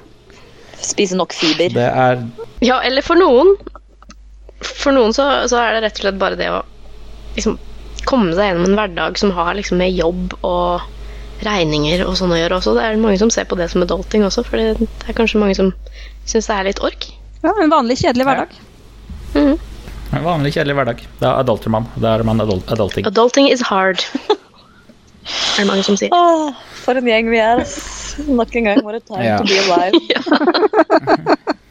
spise nok fiber. Det er Ja, eller for noen For noen så, så er det rett og slett bare det å liksom komme seg gjennom en hverdag som har liksom med jobb og regninger og sånn å gjøre også. Det er mange som ser på det som adulting også, for det er kanskje mange som syns det er litt ork. ja, En vanlig, kjedelig hverdag. Mhm. en vanlig, kjedelig hverdag. Da adulter man. Da er man adult, adulting. Adulting is hard. er det mange som sier. Åh, for en gjeng vi er. Nok en gang. What a time Ja. to be alive. (laughs) (laughs)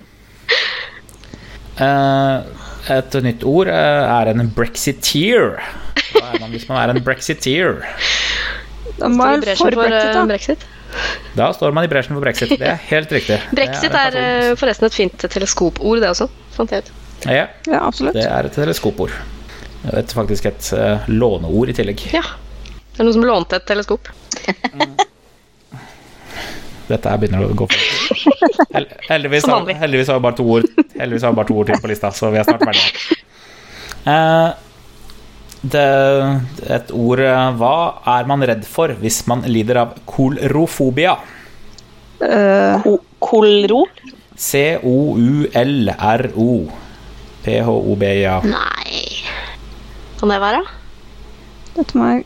Eh, et nytt ord eh, er en brexiteer. Hva er man hvis man er en brexiteer? Da må man for brexit, eh, da. brexit. Da står man i bresjen for brexit. Det er helt riktig. (laughs) Brexit er, er eh, forresten et fint teleskopord, det også. Fant jeg ut. Ja, Ja, absolutt. det er et teleskopord. Et, faktisk et eh, låneord i tillegg. Ja. Det er noen som lånte et teleskop. Dette her begynner å gå for (laughs) Hel heldigvis, har, heldigvis har vi bare to ord Heldigvis har vi bare to ord til på lista, så vi er snart ferdige. Uh, det, et ord eh, Hva er man redd for hvis man lider av kolrofobia? Uh, Ko- Kolro? C-o-u-l-r-o. P-h-o-b-i-a. Nei Kan det være? Dette må jeg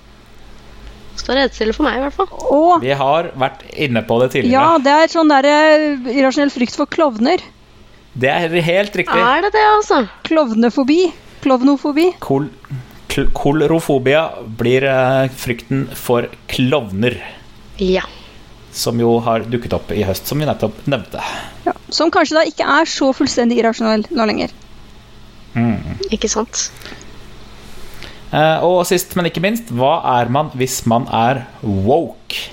Står redsel for meg, i hvert fall. Og, Vi har vært inne på det tidligere. Ja, det er sånn der eh, irrasjonell frykt for klovner. Det er helt riktig. Er det det, altså? Klovnefobi. Klovnofobi. Kol kolorofobia blir eh, frykten for klovner. Ja. Som jo har dukket opp i høst, som vi nettopp nevnte. Ja. Som kanskje da ikke er så fullstendig irrasjonell nå lenger. Ikke sant? Eh, og sist, men ikke minst, hva er man hvis man er woke?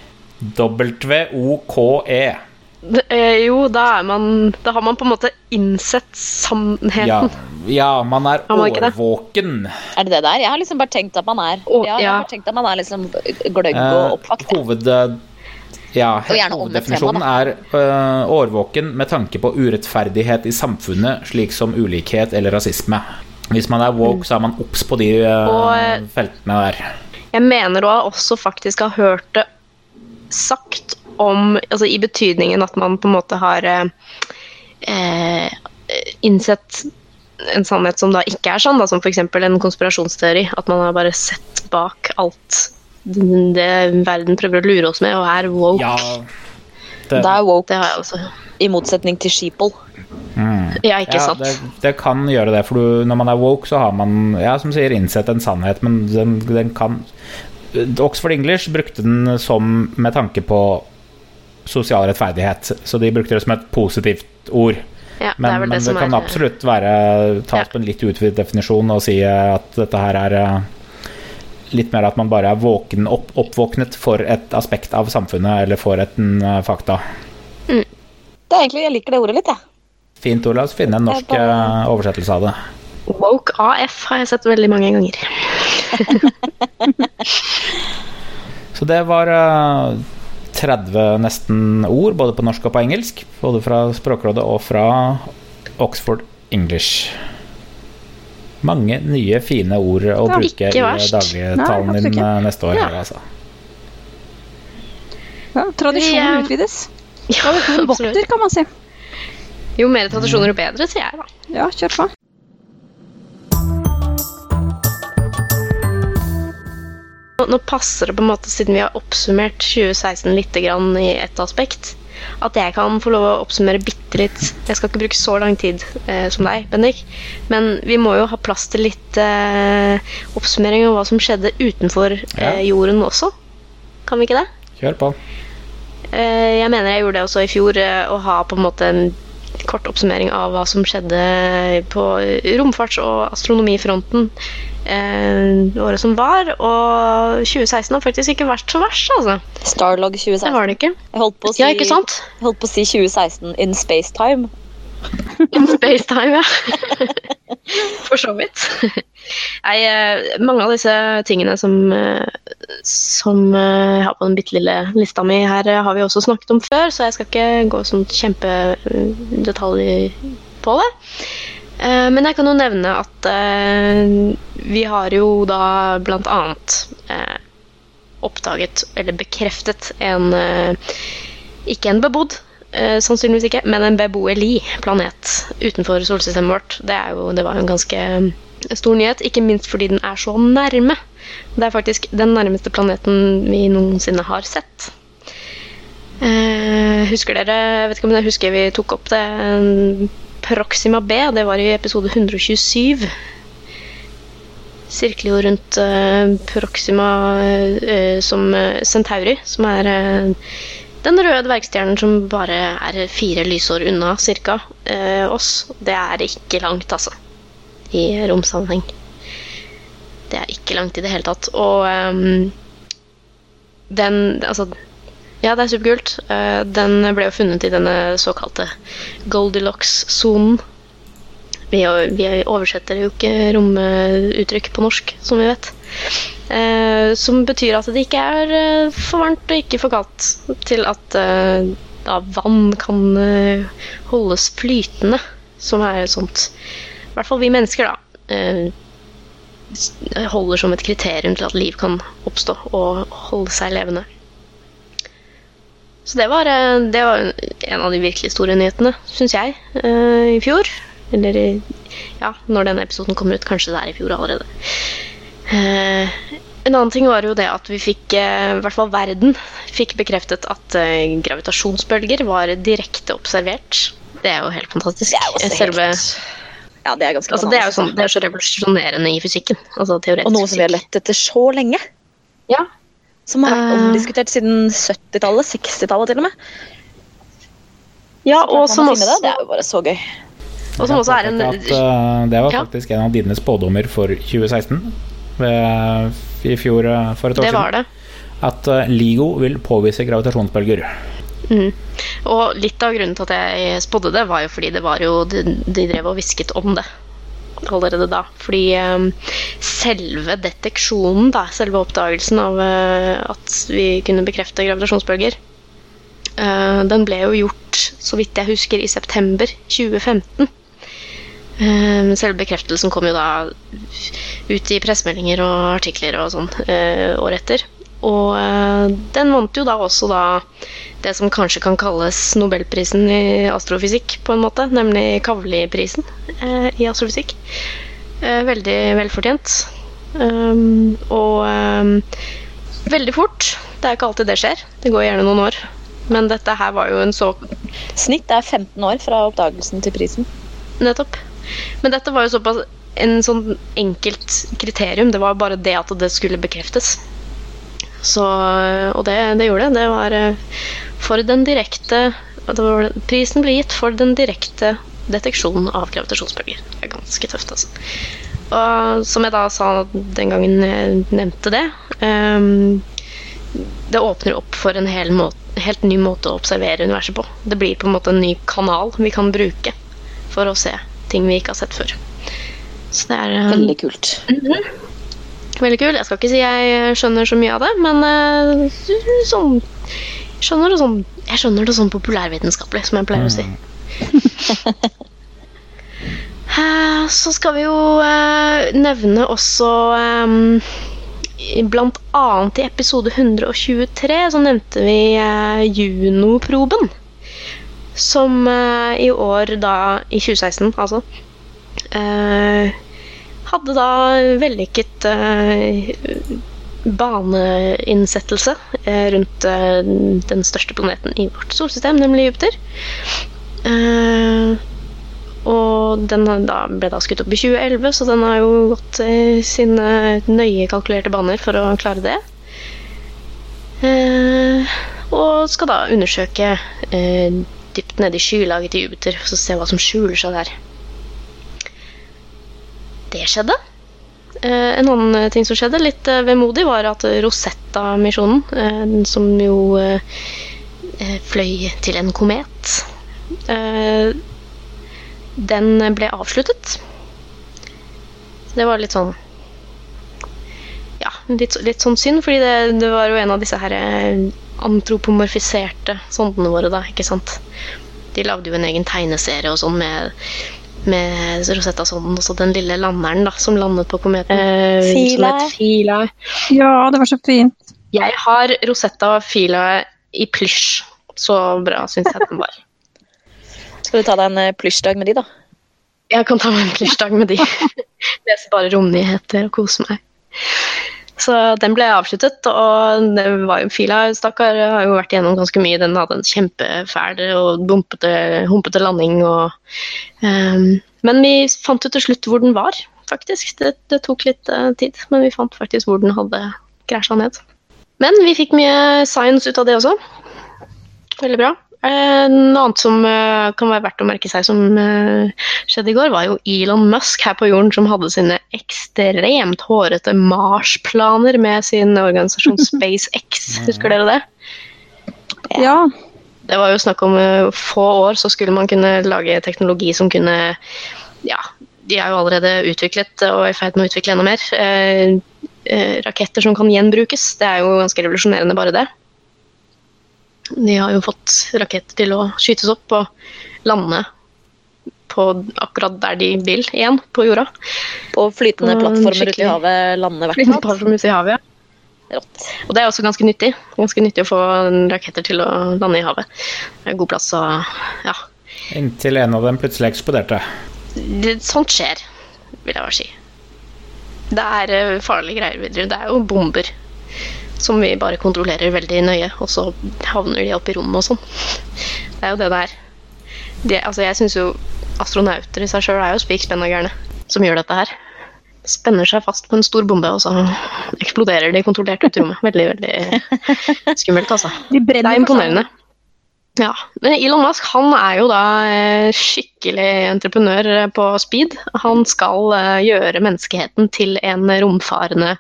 W-O-K-E. Eh, jo, da er man Da har man på en måte innsett sannheten. Ja, ja, man er ikke det? Er det det der? Jeg har liksom bare tenkt at man er Å, ja, jeg har tenkt at man er liksom gløgg Eh, og oppvakt. hoved, ja, hoveddefinisjonen er årvåken med tanke på urettferdighet i samfunnet, slik som ulikhet eller rasisme. Hvis man er woke, så er man obs på de øh, Og, eh, feltene der. Jeg mener å også faktisk har hørt det sagt om Altså i betydningen at man på en måte har eh, eh, innsett en sannhet som da ikke er sann, da, som f.eks. en konspirasjonsteori. At man har bare sett bak alt det verden prøver å lure oss med, og er woke. Ja, det, Det er woke, Det har jeg også. i motsetning til sheeple. Ja, ikke ja, sant? det, det kan gjøre det, for du, når man er woke, så har man ja, som sier, innsett en sannhet, men den, den kan Oxford English brukte den som med tanke på sosial rettferdighet, så de brukte det som et positivt ord. Ja, Men, det, men det kan er absolutt være tas Ja. på en litt utvidet definisjon og si at dette her er eh, litt mer at man bare er våken, opp, oppvåknet for et aspekt av samfunnet eller for et en, eh, fakta. Det er egentlig, Jeg liker det ordet litt, jeg. Fint ord. La oss finne en norsk bare- eh, oversettelse av det. Woke AF har jeg sett veldig mange ganger. (laughs) Så det var uh, 30 nesten ord, både på norsk og på engelsk. Både fra Språkrådet og fra Oxford English. Mange nye, fine ord å Ja, bruke i dagligtalen Nei, din ikke. eh, neste år. Ja. her, Altså. Ja, tradisjonen eh, utvides. (laughs) Ja, Tradisjonen vokter, kan man si. Jo mer tradisjoner, jo bedre, sier jeg da. Ja, kjør på. Nå, nå passer det på en måte, siden vi har oppsummert 2016 litt grann i ett aspekt, at jeg kan få lov å oppsummere bitte litt. Jeg skal ikke bruke så lang tid eh, som deg, Bendik, men vi må jo ha plass til litt eh, oppsummering av hva som skjedde utenfor eh, jorden også. Kan vi ikke det? Kjør på. Eh, jeg mener jeg gjorde det også i fjor, eh, å ha på en måte en kort oppsummering av hva som skjedde på romfarts- og astronomifronten eh, året som var. Og 2016 har faktisk ikke vært så verst, altså. Starlog Det 2016. var det ikke. Jeg holdt på å si, Ja, ikke sant? jeg holdt på å si 2016 in spacetime. In spacetime, ja. (laughs) For så vidt. Nei, eh, mange av disse tingene som, eh, som eh, jeg har på den bitte lille lista mi her, har vi også snakket om før, så jeg skal ikke gå sånn kjempedetalj på det. Eh, Men jeg kan jo nevne at eh, vi har jo da blant annet eh, oppdaget, eller bekreftet, en Ikke en bebodd, sannsynligvis ikke, men en beboelig planet utenfor solsystemet vårt. Det, jo, det var jo en ganske stor nyhet, ikke minst fordi den er så nærme. Det er faktisk den nærmeste planeten vi noensinne har sett. Husker dere Jeg vet ikke om dere husker vi tok opp det Proxima B, det var i episode 127. Sirkler jo rundt eh, Proxima eh, som eh, Centauri, som er den røde dvergstjernen som bare er fire lysår unna cirka oss. Det er ikke langt, altså. I romsammenheng. Det er ikke langt i det hele tatt. Og um, den Altså, ja, det er superkult. Eh, den ble jo funnet i denne såkalte Goldilocks-sonen. Vi, oversetter jo ikke romuttrykk på norsk, som vi vet. Eh, som betyr at det ikke er eh, for varmt og ikke for kaldt til at vann kan holdes flytende, som er et sånt I hvert fall vi mennesker, da. holder som et kriterium til at liv kan oppstå og holde seg levende. Så det var, eh, det var en av de virkelig store nyhetene, syns jeg, eh, i fjor. Eller ja, når denne episoden kommer ut. Kanskje det er i fjor allerede. Eh, en annen ting var jo det at vi fikk, i hvert fall verden, fikk bekreftet at gravitasjonsbølger var direkte observert. Det er jo helt fantastisk. Det er jo også Selve, Ja, det er ganske altså, det, er sånn, det er så revolusjonerende i fysikken. Altså Og noe som vi har lett etter så lenge. Ja. Som har vært Eh. omdiskutert siden 70-tallet, 60-tallet til og med. ja, og som også, det. det er jo bare så gøy. og som også er en At, uh, det var Ja. faktisk en av dine spådommer for 2016. Ved, I fjor, eh, for et år Det var det. At uh, LIGO vil påvise gravitasjonsbølger. Mm. Og litt av grunnen til at jeg spådde det, var jo fordi det var jo De, de drev og hvisket om det allerede da. Fordi eh, selve deteksjonen, da, selve oppdagelsen av eh, at vi kunne bekrefte gravitasjonsbølger, eh, den ble jo gjort, så vidt jeg husker, i september 2015. Eh, selve bekreftelsen kom jo da ut i pressemeldinger og artikler og sånn eh, året etter. Og eh, den vant jo da også da det som kanskje kan kalles nobelprisen i astrofysikk, på en måte, nemlig Kavli-prisen eh, i astrofysikk. Eh, veldig velfortjent. Um, og um, veldig fort. Det er ikke alltid det skjer. Det går gjerne noen år. Men dette her var jo en så Snitt er 15 år fra oppdagelsen til prisen. Nettopp. Men dette var jo såpass en sånn enkelt kriterium. Det var bare det at det skulle bekreftes. Så, og det, det gjorde det. Det var eh, for den direkte det var, Prisen ble gitt for den direkte deteksjonen av gravitasjonsbølger. Det er ganske tøft, altså. Og som jeg da sa den gangen jeg nevnte det um, Det åpner opp for en hel måte, helt ny måte å observere universet på. Det blir på en måte en ny kanal vi kan bruke for å se ting vi ikke har sett før. Så det er um, Veldig kult. Veldig kul. Jeg skal ikke si jeg skjønner så mye av det, men eh, sånn skjønner det sånn, Jeg skjønner det sånn populærvitenskapelig, som jeg pleier å si. (laughs) Eh, Så skal vi jo eh, nevne også eh, Blant annet i episode 123 så nevnte vi eh, Juno-proben. Som eh, i år, da i 2016, altså, eh, hadde da vellykket eh, baneinnsettelse eh, rundt eh, den største planeten i vårt solsystem, nemlig Jupiter. Og den da, ble da skutt opp i 2011, så den har jo gått sine nøye kalkulerte baner for å klare det. Og skal da undersøke dypt nede i skylaget til Jupiter for å se hva som skjuler seg der. Det skjedde. Eh, en annen ting som skjedde, litt eh, vemodig, var at Rosetta-misjonen, eh, som jo eh, eh, fløy til en komet, eh, den ble avsluttet. Det var litt sånn Ja, litt, litt sånn synd, fordi det, det var jo en av disse her eh, antropomorfiserte sondene våre, da, ikke sant. De lagde jo en egen tegneserie og sånn med med Rosetta-sonden, også den lille landeren da, som landet på kometen. Eh, Fila. Fila. Ja, det var så fint. Jeg har Rosetta og Fila i plysj. Så bra syns jeg den var. (laughs) Skal du ta deg en eh, plysjdag med de, da? Jeg kan ta meg en plysjdag med de. (laughs) Lese bare romnyheter og kose meg. Så den ble avsluttet, og det var jo Fila, stakkar, har jo vært igjennom ganske mye. Den hadde en kjempefæl og bumpete, humpete landing og um, Men vi fant jo til slutt hvor den var, faktisk. Det, det tok litt uh, tid, men vi fant faktisk hvor den hadde krasja ned. Men vi fikk mye science ut av det også. Veldig bra. Eh, Noe annet som eh, kan være verdt å merke seg som eh, skjedde i går, var jo Elon Musk her på jorden som hadde sine ekstremt hårete Mars-planer med sin organisasjon (laughs) SpaceX. Husker dere det? Ja. Det var jo snakk om eh, få år, så skulle man kunne lage teknologi som kunne Ja, de er jo allerede utviklet og er i ferd med å utvikle enda mer. Eh, eh, raketter som kan gjenbrukes. Det er jo ganske revolusjonerende, bare det. De har jo fått raketter til å skytes opp og lande på akkurat der de vil igjen, på jorda. På flytende plattformer ute i havet lande hvert Flytende natt. plattform ute i havet, ja. Rått. Og det er også ganske nyttig. Ganske nyttig å få raketter til å lande i havet. Det er god plass og ja. Inntil en av dem plutselig eksploderte. Det, sånt skjer, vil jeg bare si. Det er eh, farlige greier videre. Det er jo bomber som vi bare kontrollerer veldig nøye, og så havner de opp i rommet og sånn. Det er jo det det er. De, altså, jeg syns jo astronauter i seg sjøl er jo spik spenna gærne som gjør dette her. Spenner seg fast på en stor bombe, og så eksploderer de kontrollert ut i rommet. Veldig, veldig (laughs) skummelt, altså. De Det er imponerende. Ja, men Elon Musk han er jo da eh, skikkelig entreprenør eh, på speed. Han skal eh, gjøre menneskeheten til en romfarende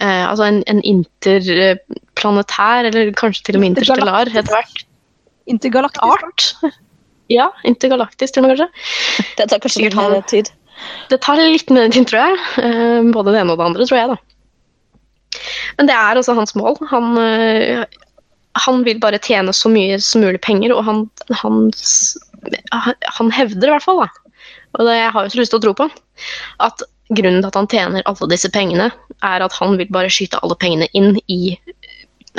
eh, Altså en, en interplanetær, eller kanskje til og med interstellar etter hvert. Intergalaktisk. Art. (laughs) Ja, intergalaktisk til og med, kanskje. Det tar kanskje litt mer tid. Det tar litt mer tid, tror jeg. Eh, Både det ene og det andre, tror jeg, da. Men det er altså hans mål. Han, eh, han vil bare tjene så mye som mulig penger, og han, han, han hevder i hvert fall, da, og det jeg har jo så lyst til å tro på, at grunnen til at han tjener alle disse pengene, er at han vil bare skyte alle pengene inn i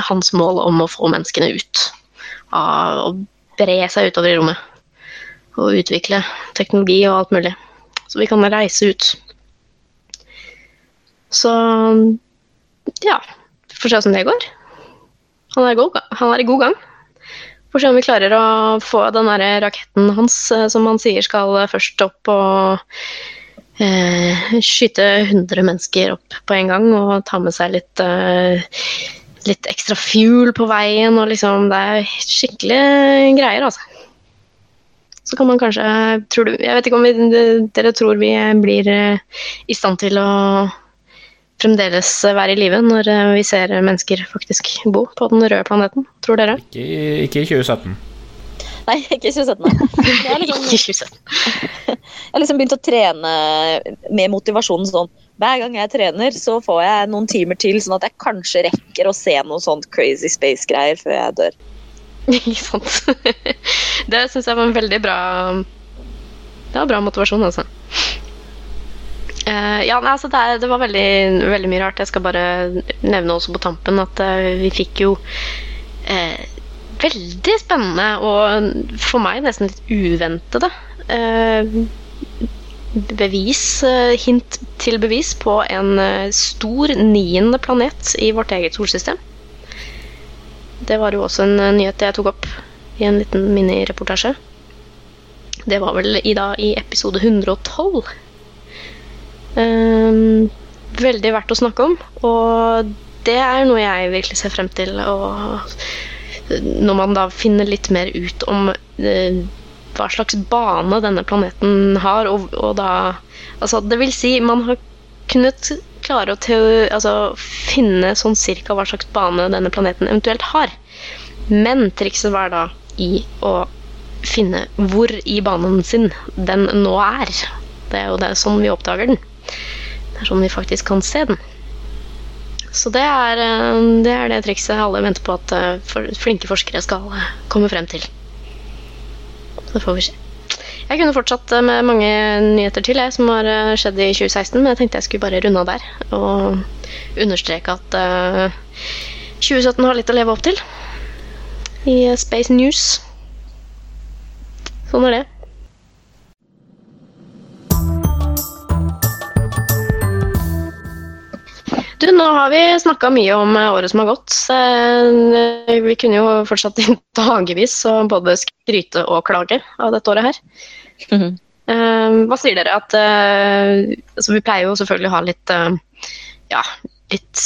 hans mål om å få menneskene ut. Og bre seg utover i rommet. Og utvikle teknologi og alt mulig så vi kan reise ut. Så ja, får se hvordan det går. Han er, god, han er i god gang. Får se om vi klarer å få den der raketten hans eh, som han sier skal eh, først opp og eh, skyte 100 mennesker opp på en gang og ta med seg litt eh, litt ekstra fuel på veien og liksom Det er skikkelig greier, altså. Så kan man kanskje tror du, Jeg vet ikke om vi, dere tror vi blir eh, i stand til å fremdeles være i live når eh, vi ser mennesker faktisk bo på den røde planeten. Tror dere? Ikke, ikke i 2017. Nei, (laughs) ikke 2017. nei. (laughs) Jeg har liksom, Ikke 2017. jeg har liksom begynt å trene med motivasjonen sånn Hver gang jeg trener, så får jeg noen timer til, sånn at jeg kanskje rekker å se noe sånt crazy space-greier før jeg dør. (laughs) Ikke sant? Det syns jeg var en veldig bra Det var bra motivasjon, altså. Eh, ja, altså det, er, det var veldig, veldig mye rart. Jeg skal bare nevne også på tampen at eh, vi fikk jo eh, veldig spennende og for meg nesten litt uventede eh, bevis, eh, hint til bevis på en eh, stor niende planet i vårt eget solsystem. Det var jo også en nyhet jeg tok opp i en liten minireportasje. Det var vel i, da, i episode 112. Um, veldig verdt å snakke om, og det er noe jeg virkelig ser frem til. Og når man da finner litt mer ut om eh, hva slags bane denne planeten har, og, og da Altså, det vil si, man har kunnet klare å teo, altså, finne sånn cirka hva slags bane denne planeten eventuelt har. Men trikset var da i å finne hvor i banen sin den nå er. Det er jo det, sånn vi oppdager den. Det er sånn vi faktisk kan se den. Så det er eh, det, er det trikset alle venter på at eh, flinke forskere skal eh, komme frem til. Så får vi se. Jeg kunne fortsatt med mange nyheter til jeg, som har skjedd i 2016, men jeg tenkte jeg skulle bare runde av der. Og understreke at uh, 2017 har litt å leve opp til i Space News. Sånn er det. Du, nå har vi snakka mye om eh, året som har gått. Eh, Vi kunne jo fortsatt i (laughs) dagevis å både skryte og klage av dette året her. Mm -hmm. Hva sier dere at altså Vi pleier jo selvfølgelig å ha litt ja, litt,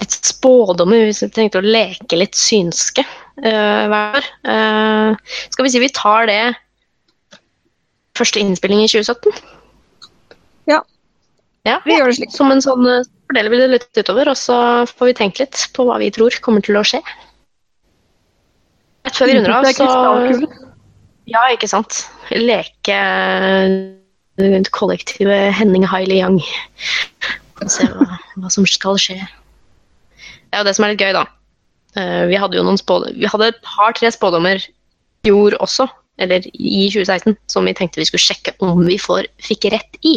litt spådommer vi tenkte å leke litt synske eh, hver år. Eh, skal vi si vi tar det første innspilling i 2017? Ja. Ja, Vi gjør det slik. som en sånn eh, fordeler vi det litt utover, og så får vi tenkt litt på hva vi tror kommer til å skje. Rett før vi runder av, så. Ja, ikke sant. Leke eh, kollektive Henning Hailey Young. Og se hva, hva som skal skje. Det er jo det som er litt gøy, da. Eh, Vi hadde jo noen spådommer Vi hadde et par-tre spådommer i fjor også, eller i 2016, som vi tenkte vi skulle sjekke om vi får, fikk rett i.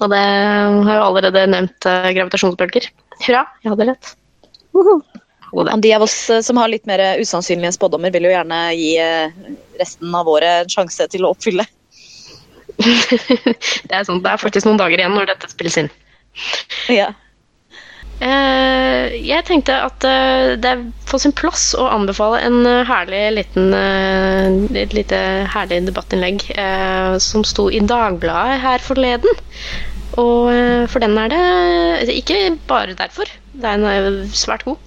Og det har jo allerede nevnt eh, gravitasjonsbølger. Hurra, jeg hadde rett. De av oss eh, som har litt mer usannsynlige spådommer, vil jo gjerne gi eh, resten av året en sjanse til å oppfylle. (laughs) Det er, sånn, det er faktisk noen dager igjen når dette spilles inn. Ja. Eh, jeg tenkte at eh, det er på sin plass å anbefale en eh, herlig liten eh, et lite herlig debattinnlegg eh, som sto i Dagbladet her forleden. Og eh, for den er det Ikke bare derfor, den er svært god.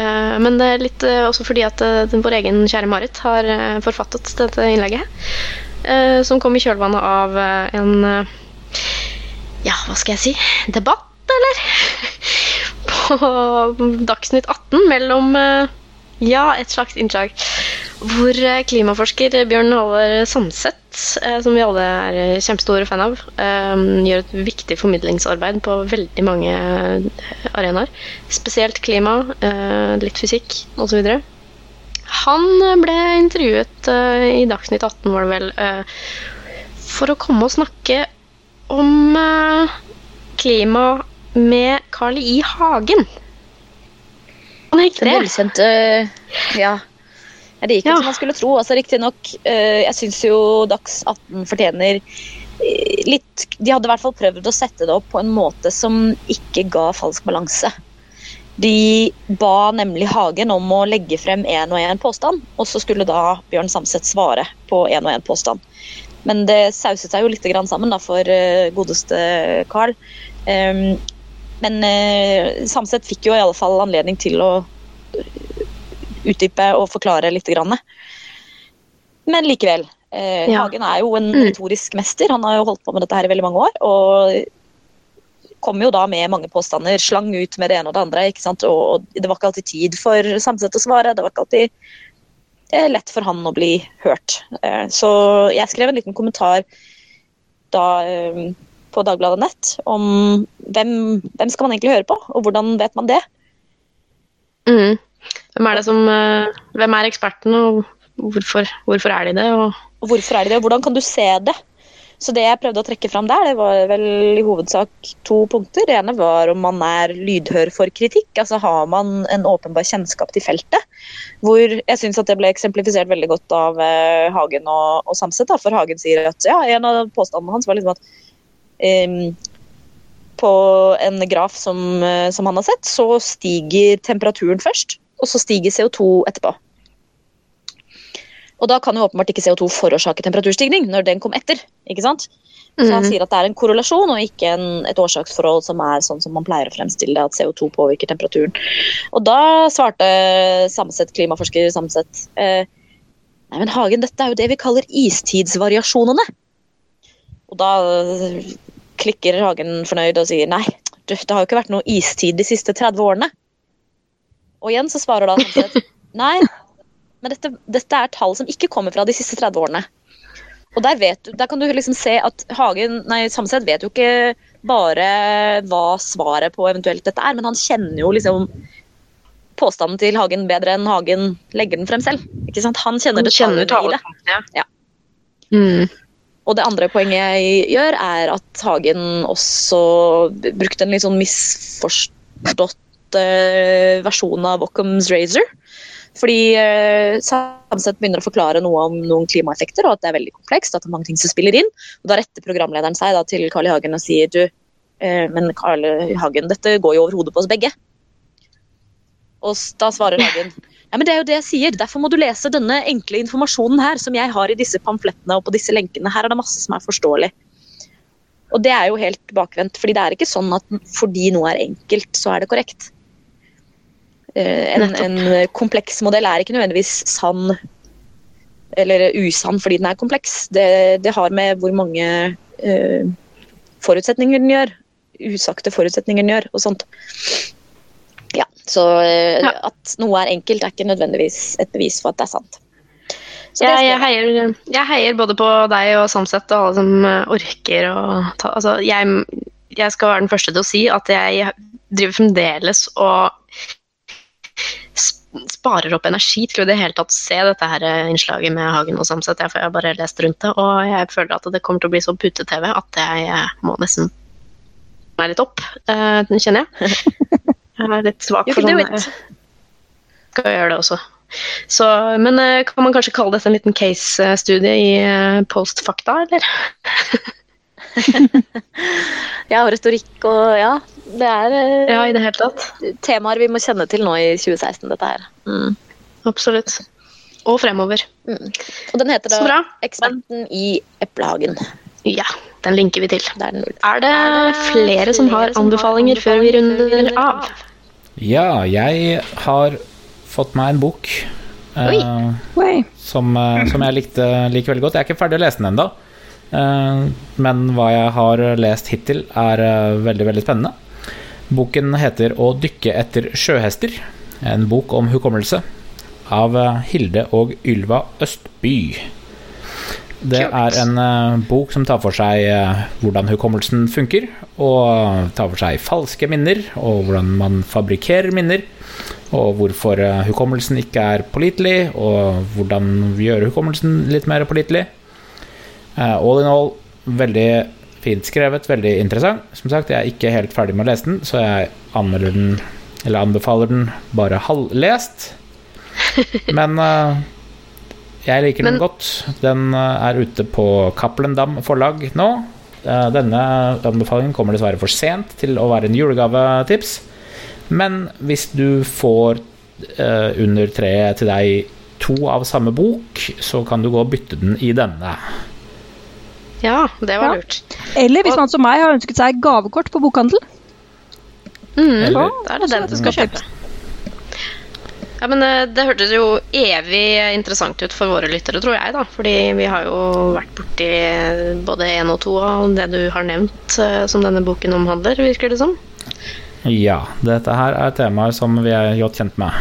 Eh, men det er litt eh, også fordi at vår egen kjære Marit har forfattet dette innlegget. som kom i kjølvannet av en Ja, hva skal jeg si? Debatt, eller? (laughs) På Dagsnytt 18 mellom Ja, et slags innslag. Hvor eh, klimaforsker Bjørn Halvard Sandseth, eh, som vi alle er eh, kjempestore fan av, gjør et viktig formidlingsarbeid på veldig mange arenaer. Spesielt klima, litt fysikk osv. Han ble intervjuet i Dagsnytt 18, var det vel, for å komme og snakke om klima med Carl I. Hagen. Han Den det. velkjente Ja. Det gikk ikke Ja. som man skulle tro. altså Riktignok, uh, jeg syns jo Dags 18 fortjener eh, litt De hadde i hvert fall prøvd å sette det opp på en måte som ikke ga falsk balanse. De ba nemlig Hagen om å legge frem én og én påstand, og så skulle da Bjørn Samset svare på én og én påstand. Men det sauset seg jo litt grann sammen da, for eh, godeste Carl. Um, men uh, Samset fikk jo i alle fall anledning til å utdype og forklare litt. Grann. Men likevel. Eh, Ja. Hagen er jo en Mm. retorisk mester. Han har jo holdt på med dette her i veldig mange år. Og kom jo da med mange påstander, slang ut med det ene og det andre. ikke sant? Og, det var ikke alltid tid for Samset å svare. Det var ikke alltid eh, lett for han å bli hørt. Eh, så jeg skrev en liten kommentar da eh, på Dagbladet Nett om hvem, hvem skal man egentlig høre på, og hvordan vet man det? Mm. Hvem er som eh, Hvem er ekspertene, og hvorfor, hvorfor er de det? Og Og hvorfor er de det, og hvordan kan du se det? Så det jeg prøvde å trekke fram der, det var vel i hovedsak to punkter. Det ene var om man er lydhør for kritikk. Altså har man en åpenbar kjennskap til feltet. Hvor jeg syns at det ble eksemplifisert veldig godt av eh, Hagen og, og Samset. Da, for Hagen sier at ja, en av påstandene hans var liksom at um, på en graf som, eh, som han har sett, så stiger temperaturen først, og så stiger CO2 etterpå. Og da kan jo åpenbart ikke CO2 forårsake temperaturstigning når den kom etter. ikke sant? Så han Mhm. sier at det er en korrelasjon og ikke en, et årsaksforhold som er sånn som man pleier å fremstille det, at CO2 påvirker temperaturen. Og da svarte Samset, klimaforsker Samset eh, Nei, men Hagen, dette er jo det vi kaller istidsvariasjonene. Og da eh, klikker Hagen fornøyd og sier nei, det har jo ikke vært noe istid de siste 30 årene. Og igjen så svarer da Samset nei, men dette, dette er tall som ikke kommer fra de siste 30 årene. Og der, vet du, der kan du liksom se at Hagen, nei, Samset vet jo ikke bare hva svaret på eventuelt dette er, men han kjenner jo liksom påstanden til Hagen bedre enn Hagen legger den frem selv. Ikke sant? Han kjenner detaljene i det. Ja. Ja. Mm. Og det andre poenget jeg gjør, er at Hagen også brukte en litt sånn misforstått eh, versjon av Occam's razor. Fordi uh, Samset begynner å forklare noe om noen klimaeffekter, og at det er veldig komplekst, at det er mange ting som spiller inn. Og Da retter programlederen seg da til Carl I. Hagen og sier du, eh, men Carl. Hagen, dette går jo over hodet på oss begge. Og da svarer Hagen ja, men det er jo det jeg sier. Derfor må du lese denne enkle informasjonen her, som jeg har i disse pamflettene og på disse lenkene. Her er det masse som er forståelig. Og det er jo helt bakvendt, fordi det er ikke sånn at fordi noe er enkelt, så er det korrekt. Eh, En, en kompleks modell er ikke nødvendigvis sann eller usann fordi den er kompleks. Det, det har med hvor mange uh, forutsetninger den gjør, usagte forutsetninger den gjør, og sånt. Ja, så uh, Ja. at noe er enkelt, er ikke nødvendigvis et bevis for at det er sant. Så det Jeg, jeg, heier, jeg heier både på deg og Samset og alle som eh, orker å ta altså, jeg, jeg skal være den første til å si at jeg driver fremdeles og sparer opp energi til å i det hele tatt se dette her eh, innslaget med Hagen og Samset. Jeg, har bare lest rundt det, og jeg føler at det kommer til å bli så pute-TV at jeg eh, må nesten meg litt opp, Den kjenner jeg. (laughs) Jeg er litt svak for sånn. Skal gjøre det også. Så, men eh, kan man kanskje kalle dette en liten case-studie i eh, post-fakta, eller? (laughs) (laughs) Ja, og retorikk og ja. Det er eh, Ja, i det hele tatt. temaer vi må kjenne til nå i 2016, dette her. Mm. Absolutt. Og fremover. Og den heter da. 'Eksperten i eplehagen'. Ja, den linker vi til. Det er. Er det flere som har anbefalinger før vi runder av? Ja, jeg har fått meg en bok uh, Oi. som, uh, som jeg likte like veldig godt. Jeg er ikke ferdig å lese den ennå, men hva jeg har lest hittil, er eh, veldig, veldig spennende. Boken heter 'Å dykke etter sjøhester', en bok om hukommelse, av eh, Hilde og Ylva Østby. Det er en eh, bok som tar for seg eh, hvordan hukommelsen funker, og tar for seg falske minner, og hvordan man fabrikkerer minner, og hvorfor eh, hukommelsen ikke er pålitelig, og hvordan vi gjør hukommelsen litt mer pålitelig. Eh, all in all, veldig fint skrevet, veldig interessant. Som sagt, jeg er ikke helt ferdig med å lese den, så jeg anmelder den, eller anbefaler den bare halvlest. (laughs) Men uh, jeg liker den Men- godt. Den eh, er ute på Cappelen Dam forlag nå. Denne anbefalingen kommer dessverre for sent til å være en julegavetips. Men hvis du får uh, under treet til deg to av samme bok, så kan du gå og bytte den i denne. Ja, det var Ja. lurt. Eller hvis Og- man som meg har ønsket seg gavekort på bokhandel. Mm, da er det den du skal kjøpe. Ja, men eh, Det hørtes jo evig interessant ut for våre lyttere, tror jeg. da, Fordi vi har jo vært borti både én og to av det du har nevnt eh, som denne boken omhandler, virker det som. Ja, dette her er temaer som vi er godt kjent med.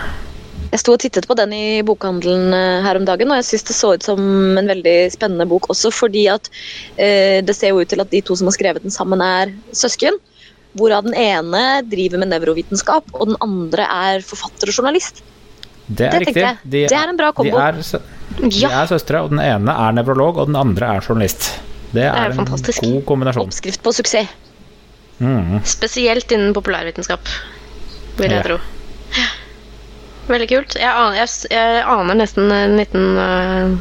Jeg sto og tittet på den i bokhandelen eh, her om dagen, og jeg syns det så ut som en veldig spennende bok også, fordi at eh, det ser jo ut til at de to som har skrevet den sammen, er søsken. Hvorav den ene driver med nevrovitenskap, og den andre er forfatter og journalist. Det er Det riktig. De, Det er en bra kombo. De er, de Ja, er søstre, og den ene er nevrolog, og den andre er journalist. Det er, det er en fantastisk. god kombinasjon. Oppskrift på suksess. Mm. Spesielt innen populærvitenskap, vil jeg Ja. tro. Veldig kult. Jeg aner, jeg, jeg aner nesten en liten eh,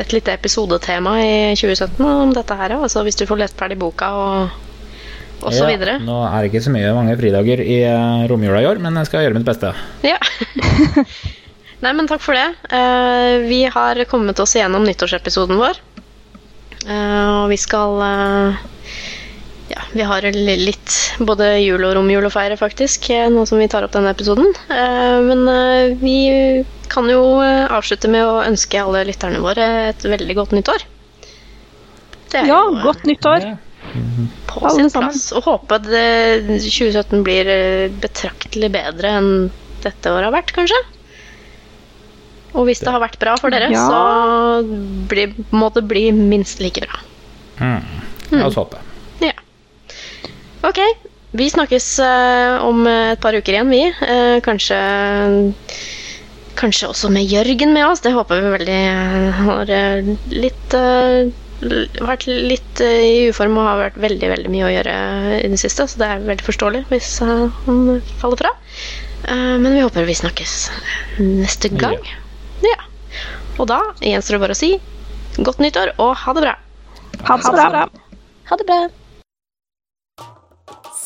et lite episodetema i 2017 om dette her. Altså hvis du får lest ferdig boka og, og så Ja, videre. Nå er det ikke så mye mange fridager i uh, romjula i år, men jeg skal gjøre mitt beste. Ja. (laughs) Nei, men takk for det. Eh, vi har kommet oss igjennom nyttårsepisoden vår. Eh, og vi skal eh, Ja, vi har litt både jul og romjul å feire, faktisk, eh, nå som vi tar opp denne episoden. Eh, men eh, vi kan jo avslutte med å ønske alle lytterne våre et veldig godt nyttår. Det er Ja, jo, godt nyttår. Ja. på alle sin plass. Og håpe at 2017 blir betraktelig bedre enn dette året har vært, kanskje. Og hvis det har vært bra for dere, Ja. så bli, må det bli minst like bra. Mm. La oss håpe. Ok, vi snakkes uh, om et par uker igjen, vi. Uh, kanskje Kanskje også med Jørgen med oss. Det håper vi veldig. Han har eh, litt uh, vært litt eh, i uform og har vært veldig veldig mye å gjøre i det siste, så det er veldig forståelig hvis eh, han faller fra. Eh, men vi håper vi snakkes neste gang. Ja. Og da gjenstår det bare å si godt nyttår og ha det bra. Ha det bra. Ha det bra.